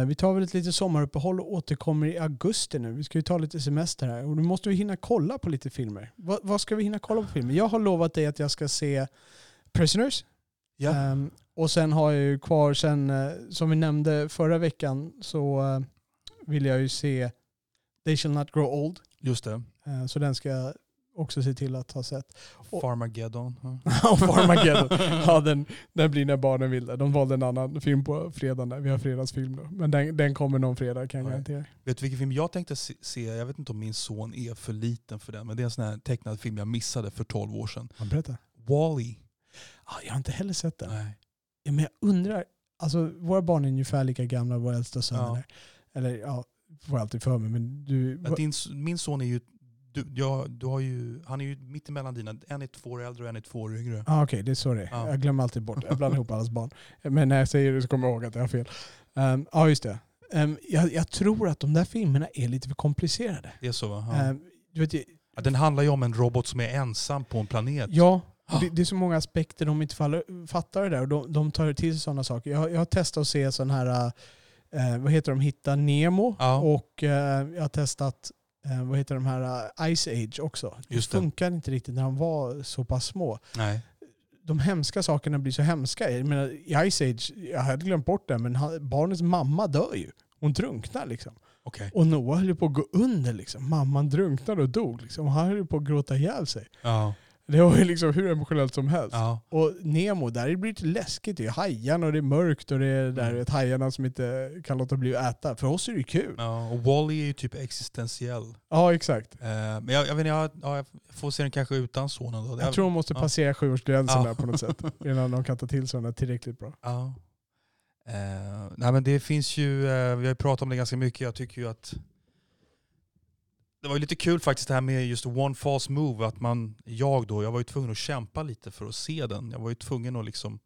Eh, Vi tar väl ett litet sommaruppehåll och återkommer i augusti nu. Vi ska ju ta lite semester här och då måste vi hinna kolla på lite filmer. Vad, vad ska vi hinna kolla på filmer? Jag har lovat dig att jag ska se Prisoners. Ja. Ehm, och sen har jag ju kvar, sen, eh, som vi nämnde förra veckan, så eh, vill jag ju se They shall not grow old. Just det. Eh, så den ska jag också se till att ha sett. Och- Farmageddon. Ja. [LAUGHS] Farmageddon. Ja, den, den blir när barnen vill det. De valde en annan film på fredagen. Vi har fredagsfilm då. Men den, den kommer någon fredag kan jag Ja. garantera. Vet du vilken film jag tänkte se-? Jag vet inte om min son är för liten för den. Men det är en sån här tecknad film jag missade för 12 år sedan. Ja, berätta. Wall-E. Ja, jag har inte heller sett den. Nej. Ja, men jag undrar, alltså våra barn är ungefär lika gamla, våra äldsta söner. Ja. Eller ja, får alltid för mig. Men du, Men Din, min son är ju, du, ja, du har ju, han är ju mitt emellan dina. En är två år äldre och en är två år yngre. Ah, Okej, det är så det är. Ja. Jag glömmer alltid bort Jag blandar ihop allas barn. Men när jag säger det så kommer jag ihåg att jag har fel. Um, ja, just det. Ehm, jag, jag tror att de där filmerna är lite för komplicerade. Det är så va? Ja. Ehm, du vet, Ja, den handlar ju om en robot som är ensam på en planet. ja, och det, det är så många aspekter de inte faller, fattar det där. Och de, de tar till sig sådana saker. Jag, har- jag har testat att se sån här, eh, vad heter de, Hitta Nemo. Ja. Och eh, jag har testat, eh, vad heter de här, eh, Ice Age också. Just det det. funkar inte riktigt när de var så pass små. Nej. de hemska sakerna blir så hemska. Jag menar, I Ice Age, jag hade glömt bort det, men han, barnets mamma dör ju. Hon drunknar liksom. Okej. Och Noah höll på att gå under liksom. Mamman drunknade och dog liksom. Han höll på att gråta ihjäl sig. Ja. Det var ju liksom hur emotionellt som helst. Ja. Och Nemo, där blir det läskigt. Det är hajarna och det är mörkt och det är där, Mm. hajarna som inte kan låta bli att äta. För oss är det ju kul. Ja, ja. Och Wall-E är ju typ existentiell. exakt. Eh, men jag, jag, vet, jag, ja, jag får se den kanske utan sonen då. Jag tror hon måste ja. passera sjuårsgränsen Ja. där på något sätt. [LAUGHS] Innan de kan ta till sig den tillräckligt bra. Ja. Eh, nej men det finns ju, eh, vi har ju pratat om det ganska mycket, jag tycker ju att det var ju lite kul faktiskt det här med just One False Move, att man, jag då, jag var ju tvungen att kämpa lite för att se den. Jag var ju tvungen att liksom,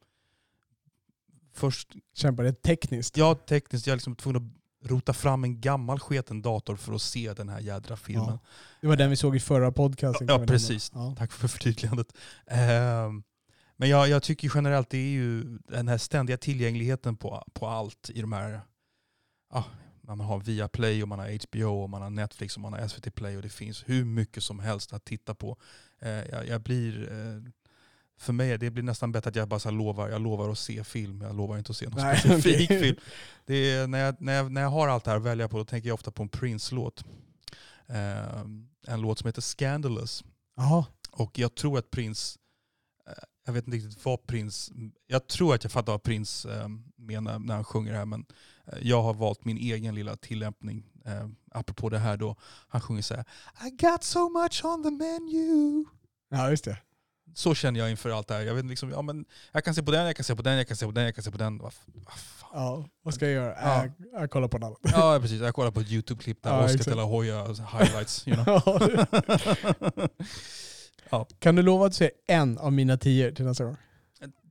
först, Kämpar det tekniskt. ja tekniskt, jag var liksom tvungen att rota fram en gammal sketen dator för att se den här jädra filmen. Ja. Det var den vi såg i förra podcasten. Ja, nämna. precis. Ja. Tack för förtydligandet. Ehm, men jag, jag tycker generellt det är ju den här ständiga tillgängligheten på, på allt i de här... Ja, man har Viaplay och man har HBO och man har Netflix och man har SVT Play och det finns hur mycket som helst att titta på. Eh, jag, jag blir eh, för mig det blir nästan bättre att jag bara så lovar, jag lovar att se film, jag lovar inte att se någon Nej, [LAUGHS] specifik okej. film. Det är, när, jag, när, jag, när jag har allt det här att välja på, då tänker jag ofta på en Prince-låt. Eh, en låt som heter Scandalous. Jaha. Och jag tror att Prince, eh, jag vet inte riktigt vad Prince, jag tror att jag fattar vad Prince eh, menar när han sjunger det här, men jag har valt min egen lilla tillämpning. Eh, apropå det här då, han sjunger så här I got so much on the menu. Ja, just det. Så känner jag inför allt det här. Jag, vet liksom, ja, men jag kan se på den, jag kan se på den, jag kan se på den, jag kan se på den. Vad. Ja, vad ska jag göra? Ja. Äh, jag kollar på en annan. Ja precis, jag kollar på ett YouTube-klipp där Ja, Oscar exakt. de la Hoya alltså, highlights. You know. [LAUGHS] [LAUGHS] kan du lova att se en av mina tio till nästa gång?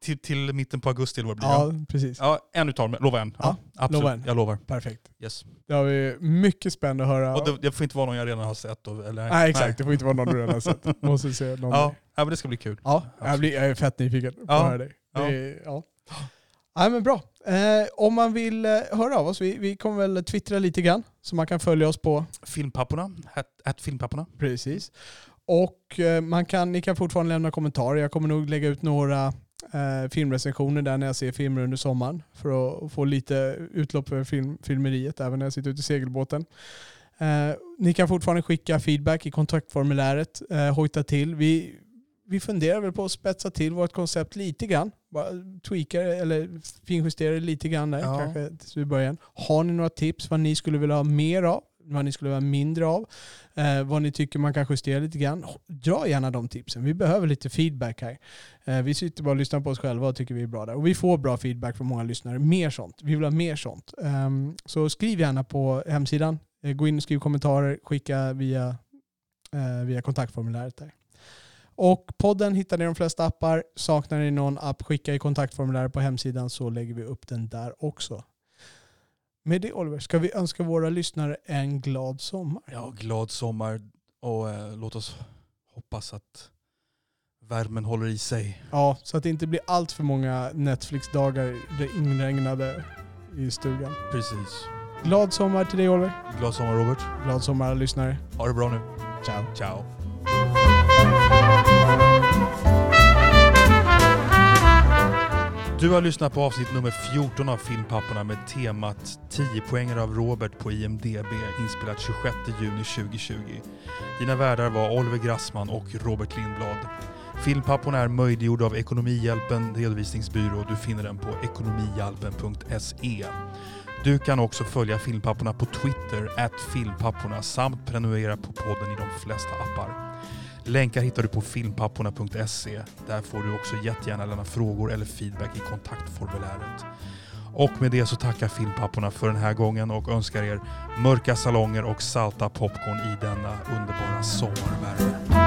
Till, till mitten på augusti eller vad det blir. Ja. Ja, precis. Ja, en utav dem. Lova en. Ja, Ja, absolut. lova en. Jag lovar. Perfekt. Yes. Det har vi mycket spännande att höra. Och det, det får inte vara någon jag redan har sett. Då, eller? Nej, exakt. Det får inte vara någon du redan har sett. [LAUGHS] Måste se någon. Ja, ja, men det ska bli kul. Ja, jag, blir, jag är fett nyfiken på Ja. att höra dig. Är, ja. Ja, men bra. Eh, om man vill eh, höra av oss, vi, vi kommer väl twittra lite grann, så man kan följa oss på Filmpapporna. At, at filmpapporna. Precis. Och eh, man kan, ni kan fortfarande lämna kommentarer. Jag kommer nog lägga ut några eh, filmrecensioner där när jag ser filmer under sommaren för att få lite utlopp för film, filmeriet även när jag sitter ute i segelbåten. Eh, ni kan fortfarande skicka feedback i kontaktformuläret, eh, hojta till. Vi, vi funderar väl på att spetsa till vårt koncept lite grann. Bara tweaka det, eller finjustera det lite grann där Ja. kanske tills vi börjar. Har ni några tips vad ni skulle vilja ha mer av? Vad ni skulle vilja ha mindre av? Eh, vad ni tycker man kan justera lite grann. Dra gärna de tipsen. Vi behöver lite feedback här. Eh, vi sitter bara och lyssnar på oss själva och tycker vi är bra där. Och vi får bra feedback från många lyssnare. Mer sånt. Vi vill ha mer sånt. Eh, så skriv gärna på hemsidan. Eh, gå in och skriv kommentarer. Skicka via, eh, via kontaktformuläret där. Och podden hittar ni i de flesta appar. Saknar ni någon app, skicka i kontaktformuläret på hemsidan så lägger vi upp den där också. Med det Oliver, ska vi önska våra lyssnare en glad sommar? Ja, glad sommar och eh, låt oss hoppas att värmen håller i sig. Ja, så att det inte blir allt för många Netflix-dagar inregnade i stugan. Precis. Glad sommar till dig Oliver. Glad sommar Robert. Glad sommar alla lyssnare. Ha det bra nu. Ciao. Ciao. Du har lyssnat på avsnitt nummer 14 av Filmpapporna med temat 10 poänger av Robert på IMDB inspelat 26 juni 2020. Dina värdar var Oliver Grassman och Robert Lindblad. Filmpapporna är möjliggjord av Ekonomihjälpen redovisningsbyrå. Du finner den på ekonomihjälpen.se. Du kan också följa Filmpapporna på Twitter, at filmpapporna, samt prenumerera på podden i de flesta appar. Länkar hittar du på filmpapporna.se. Där får du också jättegärna lämna frågor eller feedback i kontaktformuläret. Och med det så tackar Filmpapporna för den här gången och önskar er mörka salonger och salta popcorn i denna underbara sommarvärme.